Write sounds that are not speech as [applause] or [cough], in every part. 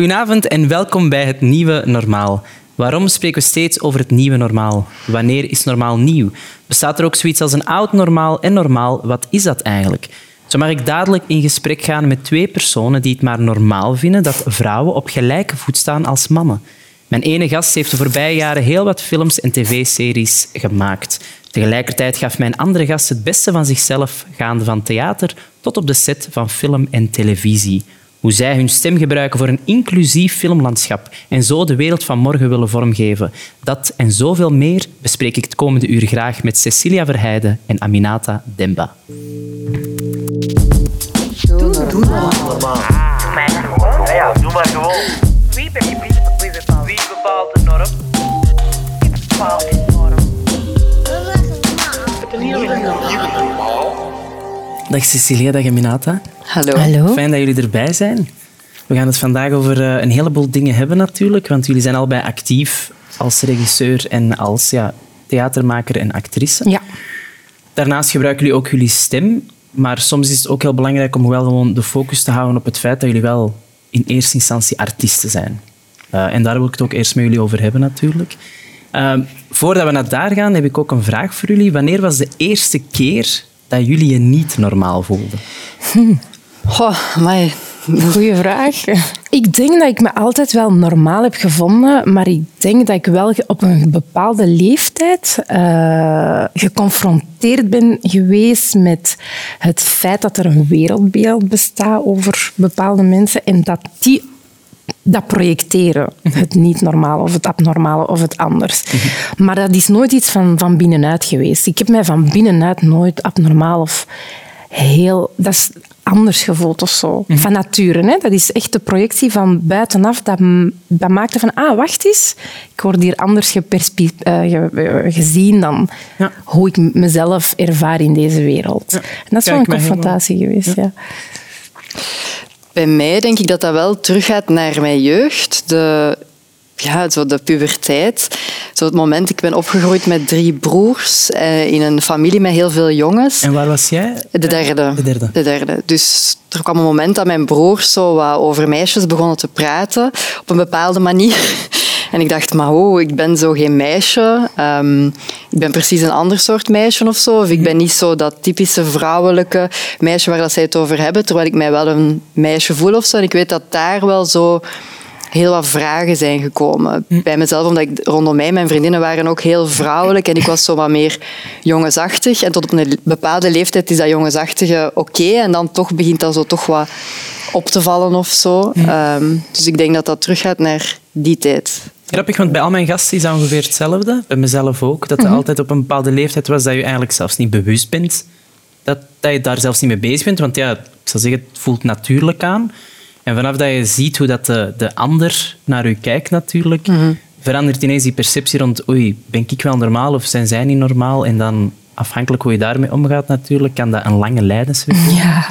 Goedenavond en welkom bij het Nieuwe Normaal. Waarom spreken we steeds over het nieuwe normaal? Wanneer is normaal nieuw? Bestaat er ook zoiets als een oud normaal en normaal? Wat is dat eigenlijk? Zo mag ik dadelijk in gesprek gaan met twee personen die het maar normaal vinden dat vrouwen op gelijke voet staan als mannen. Mijn ene gast heeft de voorbije jaren heel wat films en tv-series gemaakt. Tegelijkertijd gaf mijn andere gast het beste van zichzelf, gaande van theater tot op de set van film en televisie. Hoe zij hun stem gebruiken voor een inclusief filmlandschap en zo de wereld van morgen willen vormgeven. Dat en zoveel meer bespreek ik het komende uur graag met Cecilia Verheijden en Aminata Demba. Doe, doe maar. Doe maar gewoon. Wie, bepaalt? Wie bepaalt de norm? Wie bepaalt de norm? Dag Cecilia, dag Aminata. Hallo. Hallo. Fijn dat jullie erbij zijn. We gaan het vandaag over eh, een heleboel dingen hebben natuurlijk, want jullie zijn allebei actief als regisseur en als ja, theatermaker en actrice. Ja. Daarnaast gebruiken jullie ook jullie stem, maar soms is het ook heel belangrijk om wel gewoon de focus te houden op het feit dat jullie wel in eerste instantie artiesten zijn. Eh, en daar wil ik het ook eerst met jullie over hebben natuurlijk. Eh, voordat we naar daar gaan, heb ik ook een vraag voor jullie. Wanneer was de eerste keer dat jullie je niet normaal voelden? [laughs] Goh. Goeie vraag. Ik denk dat ik me altijd wel normaal heb gevonden, maar ik denk dat ik wel op een bepaalde leeftijd eh, geconfronteerd ben geweest met het feit dat er een wereldbeeld bestaat over bepaalde mensen en dat die dat projecteren. Het niet-normale of het abnormale of het anders. Maar dat is nooit iets van, van binnenuit geweest. Ik heb mij van binnenuit nooit abnormaal of heel... Dat is anders gevoeld of zo. Van nature. Hè? Dat is echt de projectie van buitenaf. Dat, dat maakte van, ah, wacht eens. Ik word hier anders geperspe- eh, ge- eh, gezien dan Ja. hoe ik mezelf ervaar in deze wereld. En dat is wel Kijk, een mij confrontatie geweest, ja. Bij mij denk ik dat dat wel teruggaat naar mijn jeugd. De, ja, zo de puberteit. Zo het moment, ik ben opgegroeid met drie broers eh, in een familie met heel veel jongens. En waar was jij? De derde. De derde. De derde. Dus er kwam een moment dat mijn broers zo wat over meisjes begonnen te praten op een bepaalde manier. [laughs] En ik dacht, maar oh, ik ben zo geen meisje. Ehm, ik ben precies een ander soort meisje of zo. Of ik ben niet zo dat typische vrouwelijke meisje waar dat zij het over hebben, terwijl ik mij wel een meisje voel of zo. En ik weet dat daar wel zo heel wat vragen zijn gekomen bij mezelf, omdat ik rondom mij, mijn vriendinnen waren ook heel vrouwelijk en ik was zo wat meer jongensachtig. En tot op een bepaalde leeftijd is dat jongensachtige oké en dan toch begint dat zo toch wat op te vallen of zo. Ehm, dus ik denk dat dat teruggaat naar die tijd. Grappig, want bij al mijn gasten is dat ongeveer hetzelfde. Bij mezelf ook. Dat het altijd op een bepaalde leeftijd was dat je eigenlijk zelfs niet bewust bent. Dat, dat je daar zelfs niet mee bezig bent. Want ja, ik zou zeggen, het voelt natuurlijk aan. En vanaf dat je ziet hoe dat de, de ander naar je kijkt natuurlijk, verandert ineens die perceptie rond oei, ben ik wel normaal of zijn zij niet normaal? En dan, afhankelijk hoe je daarmee omgaat natuurlijk, kan dat een lange lijdensweg zijn. Ja.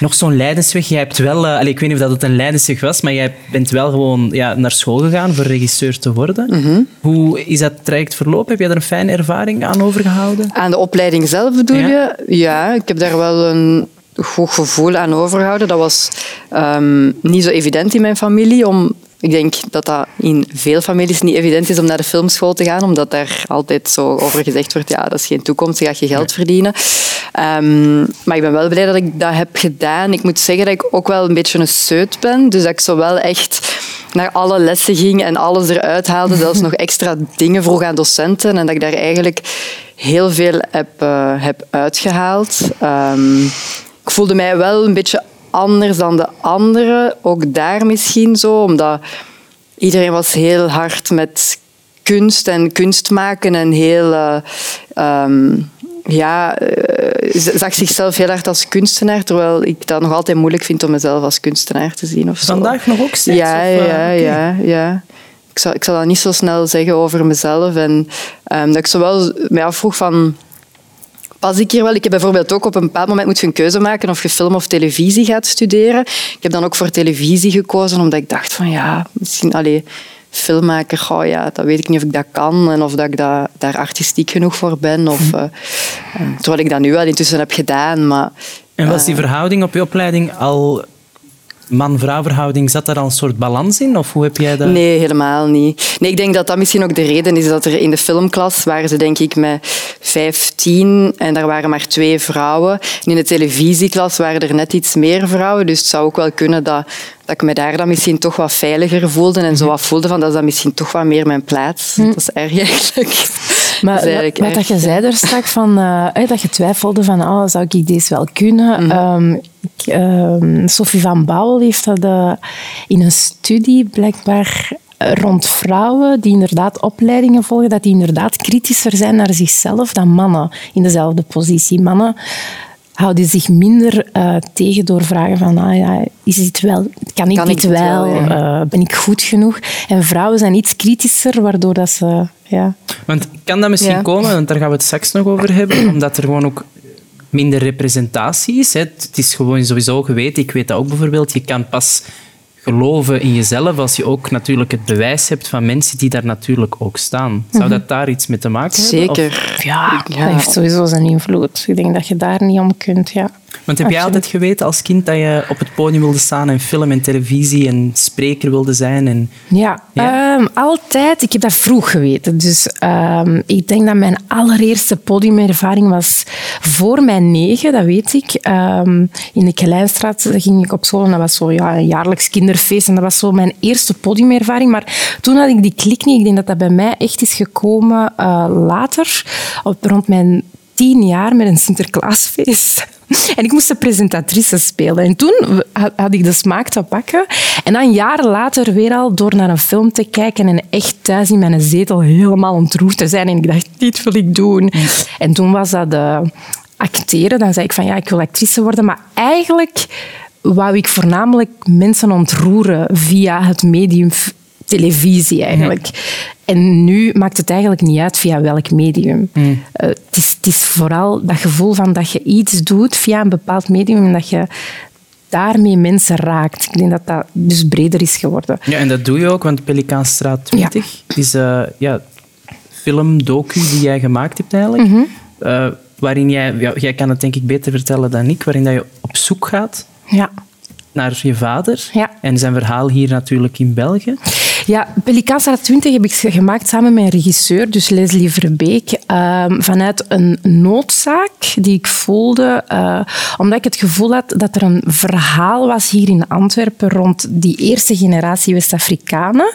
Nog zo'n lijdensweg. Jij hebt wel, eh, ik weet niet of dat het een lijdensweg was, maar jij bent wel gewoon ja, naar school gegaan voor regisseur te worden. Hoe is dat traject verlopen? Heb je daar een fijne ervaring aan overgehouden? Aan de opleiding zelf bedoel Ja. je? Ja, ik heb daar wel een goed gevoel aan overgehouden. Dat was ehm, niet zo evident in mijn familie. Om, ik denk dat dat in veel families niet evident is om naar de filmschool te gaan, omdat daar altijd zo over gezegd wordt, ja, dat is geen toekomst, je gaat je geld verdienen. Ehm, maar ik ben wel blij dat ik dat heb gedaan. Ik moet zeggen dat ik ook wel een beetje een seut ben, dus dat ik zo wel echt naar alle lessen ging en alles eruit haalde, zelfs nog [laughs] extra dingen vroeg aan docenten en dat ik daar eigenlijk heel veel heb, eh, heb uitgehaald. Ehm, ik voelde mij wel een beetje anders dan de anderen, ook daar misschien zo, omdat iedereen was heel hard met kunst en kunst maken en heel... eh, ehm, ja, eh, zag zichzelf heel hard als kunstenaar, terwijl ik dat nog altijd moeilijk vind om mezelf als kunstenaar te zien. Of zo. Vandaag nog ook steeds? Ja, of, eh, ja, ja, ja. Ik zal, ik zal dat niet zo snel zeggen over mezelf. En ehm, dat ik zo wel mij afvroeg van... Pas ik hier wel? Ik heb bijvoorbeeld ook op een bepaald moment moet je een keuze maken of je film of televisie gaat studeren. Ik heb dan ook voor televisie gekozen, omdat ik dacht van ja, misschien... Allee, filmmaker, oh ja, dat weet ik niet of ik dat kan en of dat ik dat, daar artistiek genoeg voor ben. Of, eh, eh, terwijl ik dat nu wel intussen heb gedaan. Maar En was die verhouding op je opleiding al man-vrouw verhouding, zat daar al een soort balans in? Of hoe heb jij dat... Nee, helemaal niet. Nee, ik denk dat dat misschien ook de reden is dat er in de filmklas waren ze denk ik met vijftien en daar waren maar twee vrouwen. En in de televisieklas waren er net iets meer vrouwen. Dus het zou ook wel kunnen dat, dat ik me daar dan misschien toch wat veiliger voelde en zo wat voelde van dat is dan misschien toch wat meer mijn plaats. Dat is erg [laughs] eigenlijk. Maar wat, wat dat je zei daar straks, van, hè, dat je twijfelde van oh, zou ik deze wel kunnen? Ehm, ik, ehm, Sophie van Bouwel heeft dat eh, in een studie blijkbaar eh, rond vrouwen die inderdaad opleidingen volgen, dat die inderdaad kritischer zijn naar zichzelf dan mannen in dezelfde positie. Mannen houden zich minder tegen door vragen van ah, ja, is dit wel, kan ik Kan dit ik wel, ben ik goed genoeg? En vrouwen zijn iets kritischer, waardoor dat ze... Ja, Want kan dat misschien Ja. komen, want daar gaan we het straks nog over hebben, omdat er gewoon ook minder representatie is. Hè. Het is gewoon sowieso geweten, ik weet dat ook bijvoorbeeld, je kan pas geloven in jezelf als je ook natuurlijk het bewijs hebt van mensen die daar natuurlijk ook staan. Zou dat daar iets mee te maken hebben? Of- Zeker. ja, Ja. dat heeft sowieso zijn invloed. Ik denk dat je daar niet om kunt, ja. Want heb jij altijd geweten als kind dat je op het podium wilde staan en film en televisie en spreker wilde zijn? En... Ja, Ja? ehm, altijd. Ik heb dat vroeg geweten. Dus ehm, ik denk dat mijn allereerste podiumervaring was voor mijn negen, dat weet ik. Ehm, in de Kleinstraat ging ik op school en dat was zo ja, een jaarlijks kinderfeest. En dat was zo mijn eerste podiumervaring. Maar toen had ik die klik niet. Ik denk dat dat bij mij echt is gekomen eh, later, op, rond mijn tien jaar met een Sinterklaasfeest. [laughs] En ik moest de presentatrice spelen. En toen had, ik de smaak te pakken. En dan een jaar later weer al door naar een film te kijken en echt thuis in mijn zetel helemaal ontroerd te zijn. En ik dacht, dit wil ik doen. En toen was dat acteren. Dan zei ik van, ja, ik wil actrice worden. Maar eigenlijk wou ik voornamelijk mensen ontroeren via het medium televisie eigenlijk. En nu maakt het eigenlijk niet uit via welk medium. Eh, het, is, het is vooral dat gevoel van dat je iets doet via een bepaald medium en dat je daarmee mensen raakt. Ik denk dat dat dus breder is geworden. Ja, en dat doe je ook, want Pelikaanstraat 20 is uh, ja, film, docu die jij gemaakt hebt eigenlijk. Mhm. Uh, waarin jij, ja, jij kan het denk ik beter vertellen dan ik, waarin dat je op zoek gaat Ja. naar je vader Ja. en zijn verhaal hier natuurlijk in België. Ja, Pelikaanstraat 20 heb ik gemaakt samen met een regisseur, dus Leslie Verbeek, uh, vanuit een noodzaak die ik voelde, uh, omdat ik het gevoel had dat er een verhaal was hier in Antwerpen rond die eerste generatie West-Afrikanen,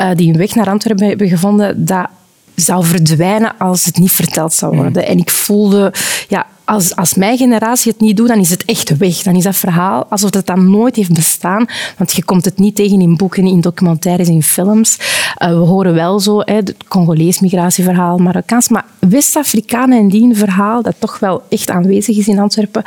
uh, die een weg naar Antwerpen hebben gevonden, dat zou verdwijnen als het niet verteld zou worden. Mm. En ik voelde, ja, als, als mijn generatie het niet doet, dan is het echt weg. Dan is dat verhaal alsof het dan nooit heeft bestaan. Want je komt het niet tegen in boeken, in documentaires, in films. Uh, we horen wel zo hè, het Congolees migratieverhaal, Marokkaans. Maar West-Afrikanen en die een verhaal dat toch wel echt aanwezig is in Antwerpen,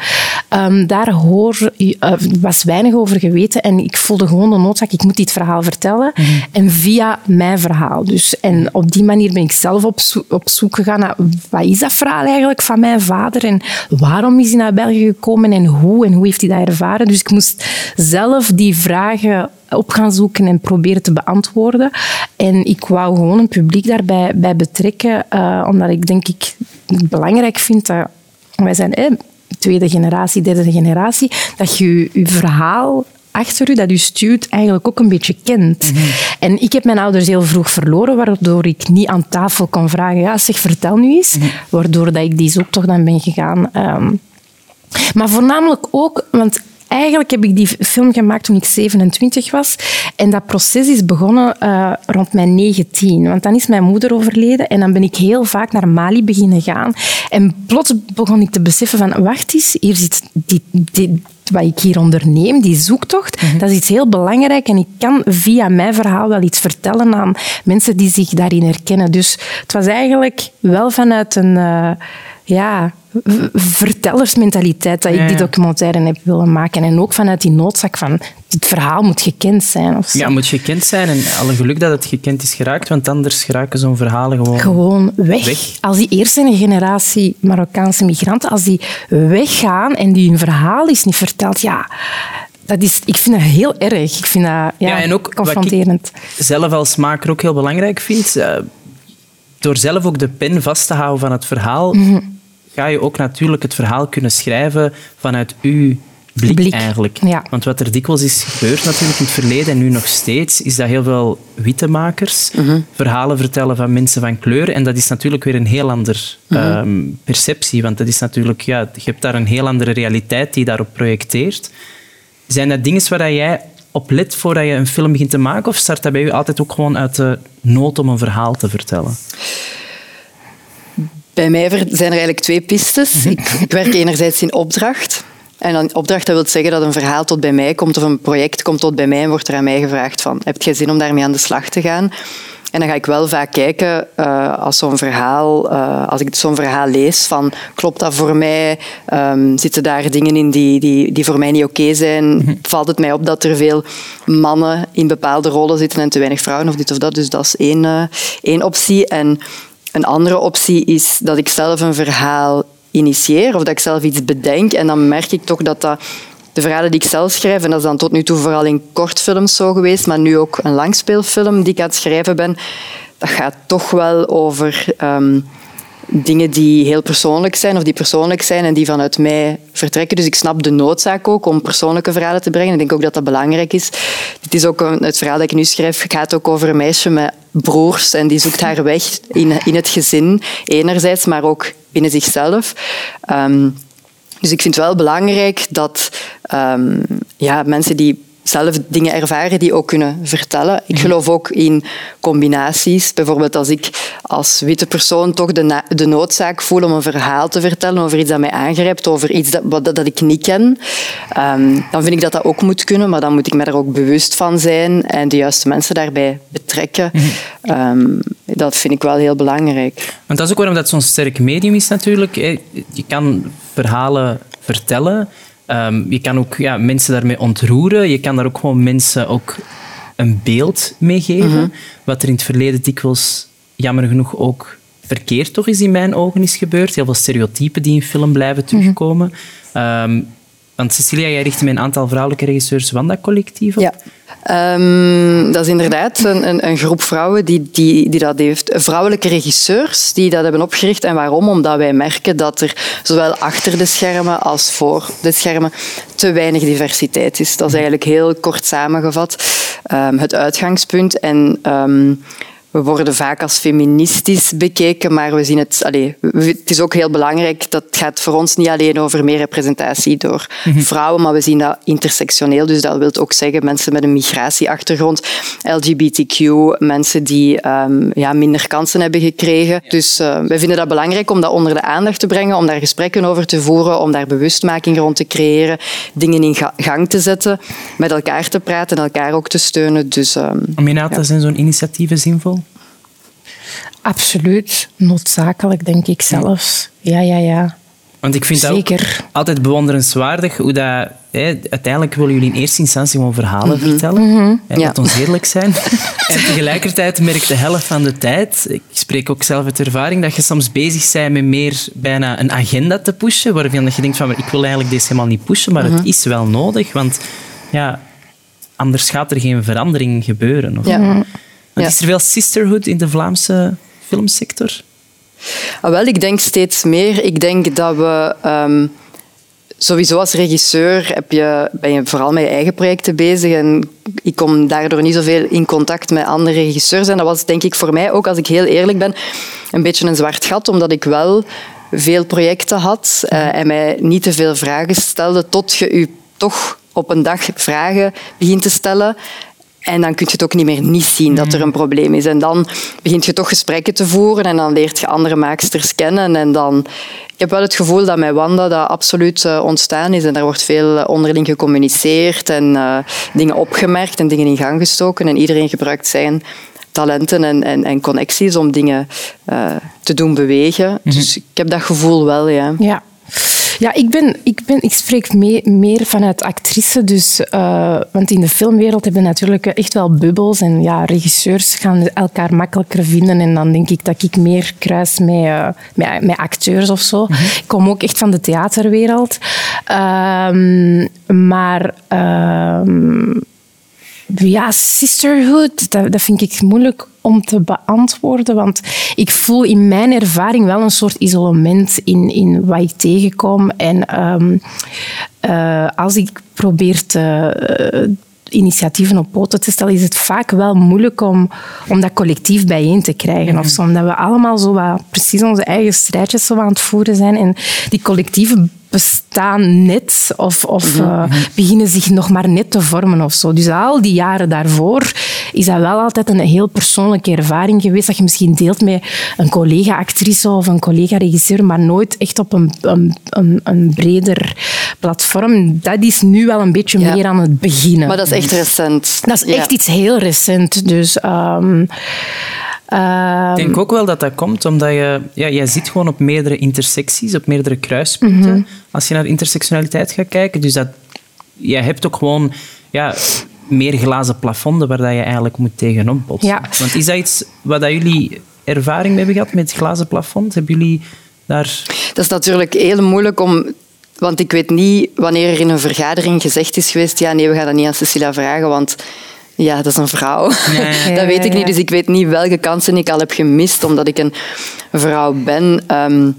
um, daar hoor, uh, was weinig over geweten. En ik voelde gewoon de noodzaak, ik moet dit verhaal vertellen. Mm. En via mijn verhaal. Dus, en op die manier ben ik zelf op, zo op zoek gegaan naar wat is dat verhaal eigenlijk van mijn vader en waarom is hij naar België gekomen en hoe en hoe heeft hij dat ervaren. Dus ik moest zelf die vragen op gaan zoeken en proberen te beantwoorden. En ik wou gewoon een publiek daarbij bij betrekken, uh, omdat ik denk ik het belangrijk vind dat wij zijn eh, tweede generatie, derde generatie, dat je je verhaal achter u, dat u stuurt, eigenlijk ook een beetje kent. Mm -hmm. En ik heb mijn ouders heel vroeg verloren, waardoor ik niet aan tafel kon vragen, ja, zeg, vertel nu eens. Mm -hmm. Waardoor dat ik die zoektocht dan ben gegaan. Um, maar voornamelijk ook, want eigenlijk heb ik die film gemaakt toen ik 27 was. En dat proces is begonnen uh, rond mijn 19. Want dan is mijn moeder overleden en dan ben ik heel vaak naar Mali beginnen gaan. En plots begon ik te beseffen van, wacht eens, hier zit die, die, wat ik hier onderneem, die zoektocht, mm -hmm. dat is iets heel belangrijk en ik kan via mijn verhaal wel iets vertellen aan mensen die zich daarin herkennen. Dus het was eigenlijk wel vanuit een... Uh, ja, vertellersmentaliteit dat ik die documentaire heb willen maken. En ook vanuit die noodzaak van, dit verhaal moet gekend zijn. Of zo. Ja, moet gekend zijn. En alle geluk dat het gekend is geraakt, want anders geraken zo'n verhalen gewoon... Gewoon weg. weg. Als die eerste generatie Marokkaanse migranten, als die weggaan en die hun verhaal is niet verteld, ja... Dat is, ik vind dat heel erg. Ik vind dat ja, ja, en ook confronterend. Wat ik zelf als maker ook heel belangrijk vind... Uh, door zelf ook de pen vast te houden van het verhaal... Mm -hmm ga je ook natuurlijk het verhaal kunnen schrijven vanuit uw blik, Blik, eigenlijk. ja. Want wat er dikwijls is gebeurd natuurlijk in het verleden en nu nog steeds, is dat heel veel witte makers verhalen vertellen van mensen van kleur. En dat is natuurlijk weer een heel ander ehm, perceptie, want dat is natuurlijk, ja, je hebt daar een heel andere realiteit die daarop projecteert. Zijn dat dingen waar jij op let voordat je een film begint te maken? Of start dat bij u altijd ook gewoon uit de nood om een verhaal te vertellen? Bij mij zijn er eigenlijk twee pistes. ik, ik werk enerzijds in opdracht. En dan opdracht dat wil zeggen dat een verhaal tot bij mij komt of een project komt tot bij mij en wordt er aan mij gevraagd van heb je zin om daarmee aan de slag te gaan? En dan ga ik wel vaak kijken eh, als zo'n verhaal, eh, als ik zo'n verhaal lees van klopt dat voor mij? Ehm, zitten daar dingen in die, die, die voor mij niet oké zijn? Valt het mij op dat er veel mannen in bepaalde rollen zitten en te weinig vrouwen of dit of dat? Dus dat is één, eh, één optie. En een andere optie is dat ik zelf een verhaal initieer of dat ik zelf iets bedenk. En dan merk ik toch dat dat de verhalen die ik zelf schrijf, en dat is dan tot nu toe vooral in kortfilms zo geweest, maar nu ook een langspeelfilm die ik aan het schrijven ben, dat gaat toch wel over ehm, dingen die heel persoonlijk zijn of die persoonlijk zijn en die vanuit mij vertrekken. Dus ik snap de noodzaak ook om persoonlijke verhalen te brengen. Ik denk ook dat dat belangrijk is. Dit is ook een, het verhaal dat ik nu schrijf gaat ook over een meisje met broers en die zoekt haar weg in, in het gezin, enerzijds, maar ook binnen zichzelf. Ehm, dus ik vind het wel belangrijk dat ehm, ja, mensen die zelf dingen ervaren, die ook kunnen vertellen. Ik geloof ook in combinaties. Bijvoorbeeld als ik als witte persoon toch de, de noodzaak voel om een verhaal te vertellen over iets dat mij aangrijpt, over iets dat, wat, dat ik niet ken, ehm, dan vind ik dat dat ook moet kunnen, maar dan moet ik me daar ook bewust van zijn en de juiste mensen daarbij betrekken. Ehm, dat vind ik wel heel belangrijk. Want dat is ook waarom dat zo'n sterk medium is natuurlijk. Je kan verhalen vertellen. Ehm, je kan ook ja, mensen daarmee ontroeren. Je kan daar ook gewoon mensen ook een beeld mee geven. Wat er in het verleden dikwijls, jammer genoeg, ook verkeerd toch is in mijn ogen is gebeurd. Heel veel stereotypen die in film blijven terugkomen. Ehm, want Cecilia, jij richtte met een aantal vrouwelijke regisseurs van dat collectief op. Ja. Ehm, dat is inderdaad een, een, een groep vrouwen die, die, die dat heeft. Vrouwelijke regisseurs die dat hebben opgericht. En waarom? Omdat wij merken dat er zowel achter de schermen als voor de schermen te weinig diversiteit is. Dat is eigenlijk heel kort samengevat ehm, het uitgangspunt. En ehm, we worden vaak als feministisch bekeken, maar we zien het. Allee, we- het is ook heel belangrijk. Dat gaat voor ons niet alleen over meer representatie door vrouwen, maar we zien dat intersectioneel. Dus dat wil ook zeggen mensen met een migratieachtergrond, LGBTQ, mensen die ehm, ja, minder kansen hebben gekregen. Dus eh, wij vinden dat belangrijk om dat onder de aandacht te brengen, om daar gesprekken over te voeren, om daar bewustmaking rond te creëren, dingen in ga- gang te zetten, met elkaar te praten en elkaar ook te steunen. Dus, ehm, Aminata, zijn zo'n initiatieven zinvol? Absoluut. Noodzakelijk, denk ik zelfs. Ja, ja, ja. Want ik vind dat ook altijd bewonderenswaardig hoe dat... Hè, uiteindelijk willen jullie in eerste instantie gewoon verhalen vertellen. Hè, Ja. Laat ons eerlijk zijn. [laughs] en tegelijkertijd merk de helft van de tijd, ik spreek ook zelf uit ervaring, dat je soms bezig bent met meer bijna een agenda te pushen, waarvan je denkt van, ik wil eigenlijk deze helemaal niet pushen, maar het is wel nodig, want ja, anders gaat er geen verandering gebeuren. Of, ja. Want. Is er veel sisterhood in de Vlaamse filmsector? Ah, wel, ik denk steeds meer. Ik denk dat we ehm, sowieso als regisseur heb je, ben je vooral met je eigen projecten bezig. En ik kom daardoor niet zoveel in contact met andere regisseurs. En dat was denk ik voor mij ook, als ik heel eerlijk ben, een beetje een zwart gat, omdat ik wel veel projecten had eh, en mij niet te veel vragen stelde, tot je je toch op een dag vragen begint te stellen. En dan kun je het ook niet meer niet zien dat er een probleem is. En dan begint je toch gesprekken te voeren en dan leert je andere maaksters kennen. En dan... Ik heb wel het gevoel dat met Wanda dat absoluut eh, ontstaan is. En daar wordt veel eh, onderling gecommuniceerd en eh, dingen opgemerkt en dingen in gang gestoken. En iedereen gebruikt zijn talenten en, en, en connecties om dingen te doen bewegen. Dus ik heb dat gevoel wel, ja. Ja. Ja, ik, ben, ik, ben, ik spreek mee- meer vanuit actrice. Dus, eh, want in de filmwereld hebben we natuurlijk echt wel bubbels. En ja, regisseurs gaan elkaar makkelijker vinden. En dan denk ik dat ik meer kruis met, eh, met, met acteurs of zo. Ik kom ook echt van de theaterwereld. Ehm, maar... ehm, ja, sisterhood, dat, vind ik moeilijk om te beantwoorden. Want ik voel in mijn ervaring wel een soort isolement in, in wat ik tegenkom. En ehm, eh, als ik probeer te, eh, initiatieven op poten te stellen, is het vaak wel moeilijk om, om dat collectief bijeen te krijgen. Of zo, omdat we allemaal zo wat, precies onze eigen strijdjes zo aan het voeren zijn. En die collectieven bestaan net of, of uh, beginnen zich nog maar net te vormen of zo. Dus al die jaren daarvoor is dat wel altijd een heel persoonlijke ervaring geweest dat je misschien deelt met een collega-actrice of een collega-regisseur, maar nooit echt op een, een, een, een, breder platform. Dat is nu wel een beetje Ja. meer aan het beginnen. Maar dat is echt recent. Dat is Ja. echt iets heel recent. Dus... ehm, ehm, Ik denk ook wel dat dat komt omdat je... Ja, jij zit gewoon op meerdere intersecties, op meerdere kruispunten. Mhm. Als je naar intersectionaliteit gaat kijken. Dus dat, jij hebt ook gewoon ja, meer glazen plafonden waar dat je eigenlijk moet tegenop botsen. Ja. Want is dat iets waar dat jullie ervaring mee hebben gehad met glazen plafond? Hebben jullie daar... Dat is natuurlijk heel moeilijk om... Want ik weet niet wanneer er in een vergadering gezegd is geweest ja, nee, we gaan dat niet aan Cecilia vragen, want ja, dat is een vrouw. ja, [laughs] dat weet ik niet, dus ik weet niet welke kansen ik al heb gemist omdat ik een vrouw ben. Ehm,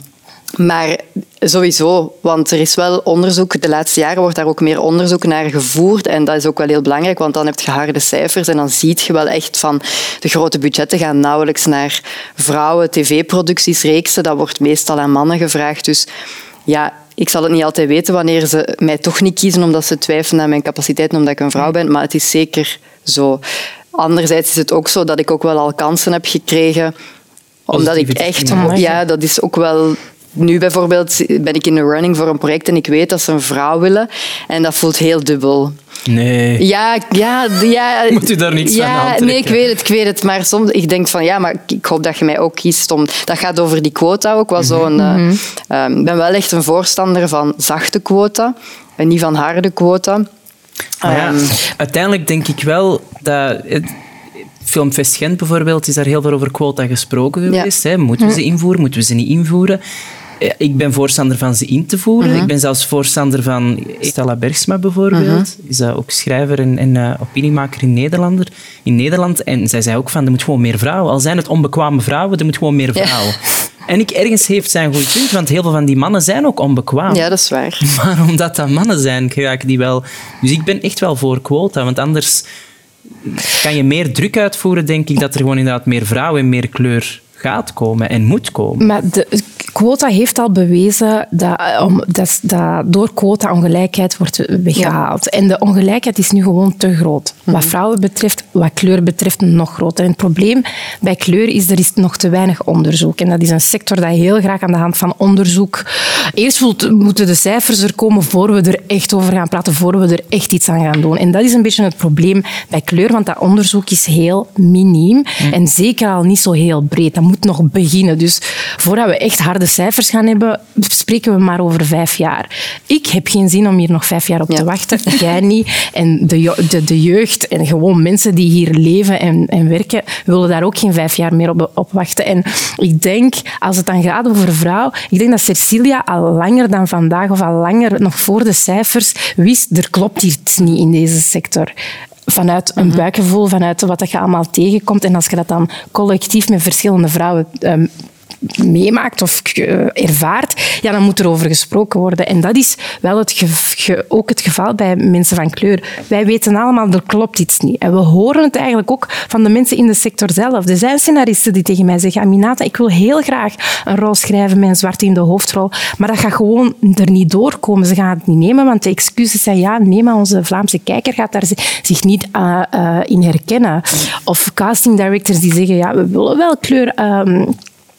maar sowieso, want er is wel onderzoek, de laatste jaren wordt daar ook meer onderzoek naar gevoerd en dat is ook wel heel belangrijk, want dan heb je harde cijfers en dan zie je wel echt van de grote budgetten gaan nauwelijks naar vrouwen, tv-producties, reeksen, dat wordt meestal aan mannen gevraagd. Dus ja, ik zal het niet altijd weten wanneer ze mij toch niet kiezen omdat ze twijfelen aan mijn capaciteiten omdat ik een vrouw ben, maar het is zeker zo. Anderzijds is het ook zo dat ik ook wel al kansen heb gekregen omdat ik echt, ja, dat is ook wel. Nu bijvoorbeeld ben ik in de running voor een project en ik weet dat ze een vrouw willen. En dat voelt heel dubbel. Nee. Ja, ja, ja. [laughs] Moet u daar niks van ja, aantrekken? Nee, ik weet het, ik weet het. Maar soms, ik denk van, ja, maar ik hoop dat je mij ook kiest om... Dat gaat over die quota ook wel zo'n... eh, ehm, Ik ben wel echt een voorstander van zachte quota en niet van harde quota. Maar ja, Ehm, uiteindelijk denk ik wel dat... Het, Filmfest Gent bijvoorbeeld is daar heel veel over quota gesproken geweest. Hè. Moeten we ze invoeren, moeten we ze niet invoeren? Ik ben voorstander van ze in te voeren. Mhm. Ik ben zelfs voorstander van Stella Bergsma bijvoorbeeld. Mhm. Is dat ook schrijver en, en eh, opiniemaker in, Nederlander, in Nederland. En zij zei ook van, er moet gewoon meer vrouwen. Al zijn het onbekwame vrouwen, er moet gewoon meer Ja. vrouwen. En ik, ergens heeft zij een goed punt, want heel veel van die mannen zijn ook onbekwaam. ja, dat is waar. [laughs] Maar omdat dat mannen zijn, geraken die wel... Dus ik ben echt wel voor quota, want anders kan je meer druk uitvoeren, denk ik, dat er gewoon inderdaad meer vrouwen en meer kleur gaat komen en moet komen. Maar de quota heeft al bewezen dat, eh, om, dat, dat door quota ongelijkheid wordt weggehaald. En de ongelijkheid is nu gewoon te groot. Wat vrouwen betreft, wat kleur betreft, nog groter. En het probleem bij kleur is er is nog te weinig onderzoek. En dat is een sector dat heel graag aan de hand van onderzoek... Eerst moet- moeten de cijfers er komen voor we er echt over gaan praten, voor we er echt iets aan gaan doen. En dat is een beetje het probleem bij kleur, want dat onderzoek is heel miniem en zeker al niet zo heel breed. Dat moet nog beginnen. Dus voordat we echt harde cijfers gaan hebben, spreken we maar over vijf jaar. Ik heb geen zin om hier nog vijf jaar op Ja. te wachten. [laughs] Jij niet. En de, de, de jeugd en gewoon mensen die hier leven en, en werken, willen daar ook geen vijf jaar meer op, op wachten. En ik denk, als het dan gaat over vrouw, ik denk dat Cecilia al langer dan vandaag of al langer, nog voor de cijfers, wist, er klopt iets niet in deze sector vanuit een buikgevoel, vanuit wat dat je allemaal tegenkomt. En als je dat dan collectief met verschillende vrouwen ehm, meemaakt of ervaart, ja, dan moet er over gesproken worden. En dat is wel het ook het geval bij mensen van kleur. Wij weten allemaal, er klopt iets niet. En we horen het eigenlijk ook van de mensen in de sector zelf. Er zijn scenaristen die tegen mij zeggen, Aminata, ik wil heel graag een rol schrijven met een zwarte in de hoofdrol, maar dat gaat gewoon er niet doorkomen. Ze gaan het niet nemen, want de excuses zijn, ja, nee, maar onze Vlaamse kijker gaat daar zi- zich niet eh, eh, in herkennen. Of casting directors die zeggen, ja, we willen wel kleur... ehm,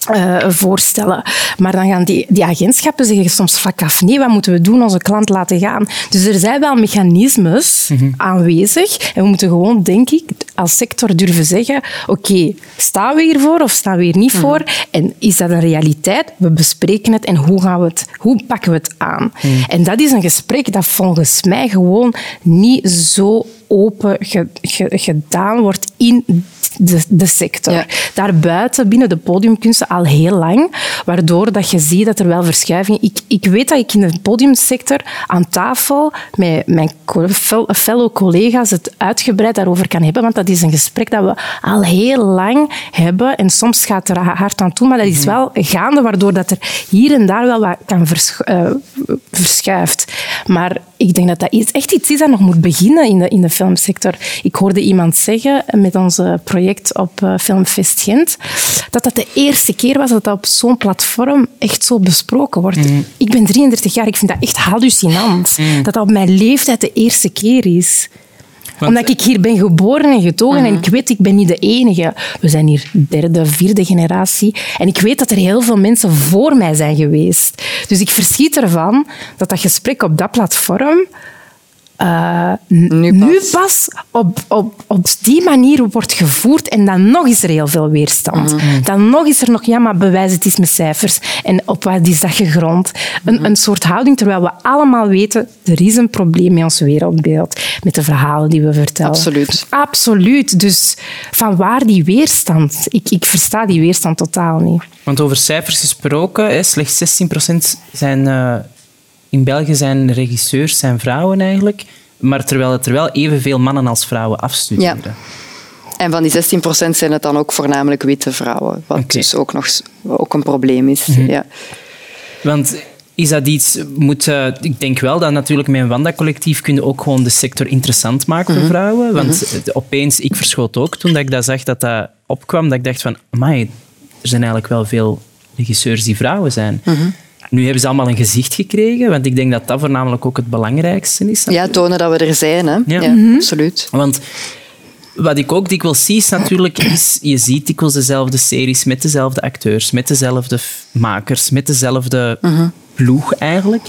eh, voorstellen. Maar dan gaan die, die agentschappen zeggen soms vlak af, nee, wat moeten we doen? Onze klant laten gaan. Dus er zijn wel mechanismes aanwezig. En we moeten gewoon, denk ik, als sector durven zeggen, oké, staan we hiervoor of staan we hier niet voor? En is dat een realiteit? We bespreken het en hoe, gaan we het, hoe pakken we het aan? En dat is een gesprek dat volgens mij gewoon niet zo open ge- ge- gedaan wordt in de, de sector. Ja. Daarbuiten, binnen de podiumkunsten, al heel lang. Waardoor dat je ziet dat er wel verschuiving... Ik, ik weet dat ik in de podiumsector aan tafel met mijn fellow collega's het uitgebreid daarover kan hebben. Want dat is een gesprek dat we al heel lang hebben. En soms gaat er hard aan toe, maar dat is wel gaande, waardoor dat er hier en daar wel wat kan vers- eh, verschuift. Maar ik denk dat dat echt iets is dat nog moet beginnen in de, in de filmsector. Ik hoorde iemand zeggen met ons eh, project op eh, Filmfest Gent dat dat de eerste keer was dat dat op zo'n platform echt zo besproken wordt. Ik ben 33 jaar, ik vind dat echt hallucinant. Dat dat op mijn leeftijd de eerste keer is. Want- Omdat ik hier ben geboren en getogen en ik weet, ik ben niet de enige. We zijn hier derde, vierde generatie. En ik weet dat er heel veel mensen voor mij zijn geweest. Dus ik verschiet ervan dat dat gesprek op dat platform eh, Nu nu pas. op, op, op die manier wordt gevoerd en dan nog is er heel veel weerstand. Dan nog is er nog, ja, maar bewijs het is met cijfers. En op wat is dat gegrond? Een, een soort houding, terwijl we allemaal weten, er is een probleem met ons wereldbeeld, met de verhalen die we vertellen. Absoluut. Absoluut. Dus van waar die weerstand? Ik, ik versta die weerstand totaal niet. Want over cijfers gesproken, slechts 16% zijn... eh, in België zijn regisseurs zijn vrouwen eigenlijk. Maar terwijl het er wel evenveel mannen als vrouwen afstuderen. Ja. En van die 16% zijn het dan ook voornamelijk witte vrouwen. Wat dus ook nog ook een probleem is. ja. Want is dat iets... Moet, eh, ik denk wel dat natuurlijk met een Wanda-collectief kun je ook gewoon de sector interessant maken voor vrouwen. Want het- opeens, ik verschoot ook toen dat ik dat zag dat dat opkwam, dat ik dacht van, amai, er zijn eigenlijk wel veel regisseurs die vrouwen zijn. Nu hebben ze allemaal een gezicht gekregen, want ik denk dat dat voornamelijk ook het belangrijkste is. ja, tonen dat we er zijn. Hè. Ja. Ja, absoluut. Want wat ik ook dikwijls zie, is natuurlijk, is, je ziet dikwijls dezelfde series met dezelfde acteurs, met dezelfde makers, met dezelfde ploeg eigenlijk.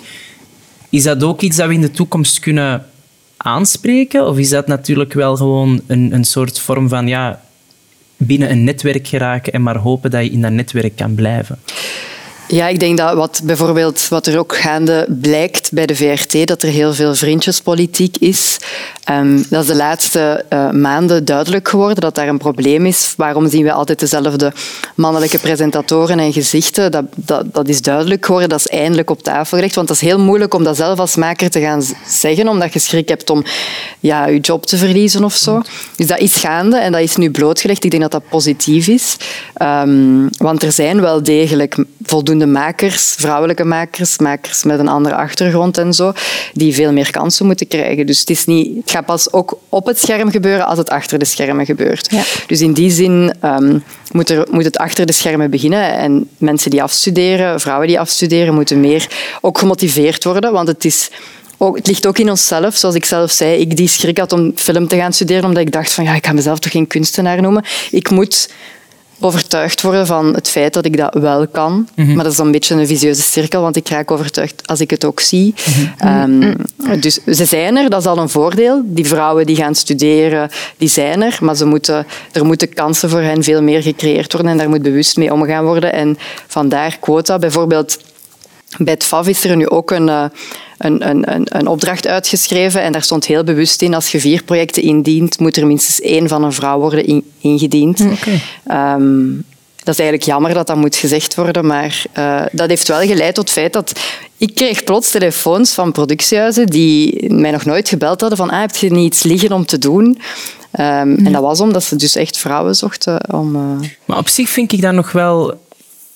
Is dat ook iets dat we in de toekomst kunnen aanspreken? Of is dat natuurlijk wel gewoon een, een soort vorm van ja, binnen een netwerk geraken en maar hopen dat je in dat netwerk kan blijven? Ja, ik denk dat wat bijvoorbeeld wat er ook gaande blijkt bij de VRT, dat er heel veel vriendjespolitiek is. Ehm, dat is de laatste eh, maanden duidelijk geworden dat daar een probleem is. Waarom zien we altijd dezelfde mannelijke presentatoren en gezichten? Dat, dat, dat is duidelijk geworden, dat is eindelijk op tafel gelegd. Want dat is heel moeilijk om dat zelf als maker te gaan zeggen, omdat je schrik hebt om ja, je job te verliezen of zo. Dus dat is gaande en dat is nu blootgelegd. Ik denk dat dat positief is. Ehm, want er zijn wel degelijk voldoende makers, vrouwelijke makers, makers met een andere achtergrond en zo, die veel meer kansen moeten krijgen. Dus het, is niet, het gaat pas ook op het scherm gebeuren als het achter de schermen gebeurt. Ja. Dus in die zin ehm, moet, er, moet het achter de schermen beginnen. En mensen die afstuderen, vrouwen die afstuderen, moeten meer ook gemotiveerd worden. Want het, is ook, het ligt ook in onszelf. Zoals ik zelf zei, ik die schrik had om film te gaan studeren, omdat ik dacht van ja, ik ga mezelf toch geen kunstenaar noemen. Ik moet overtuigd worden van het feit dat ik dat wel kan. Maar dat is een beetje een visieuze cirkel, want ik raak overtuigd als ik het ook zie. Ehm, dus ze zijn er, dat is al een voordeel. Die vrouwen die gaan studeren, die zijn er. Maar ze moeten, er moeten kansen voor hen veel meer gecreëerd worden en daar moet bewust mee omgaan worden. En vandaar quota. Bijvoorbeeld bij het FAF is er nu ook een, eh, een, een, een, een opdracht uitgeschreven en daar stond heel bewust in, als je vier projecten indient, moet er minstens één van een vrouw worden in- ingediend. Ehm, dat is eigenlijk jammer dat dat moet gezegd worden, maar eh, dat heeft wel geleid tot het feit dat... Ik kreeg plots telefoons van productiehuizen die mij nog nooit gebeld hadden van ah, heb je niet iets liggen om te doen? Ehm, En dat was omdat ze dus echt vrouwen zochten om... eh, Maar op zich vind ik dat nog wel...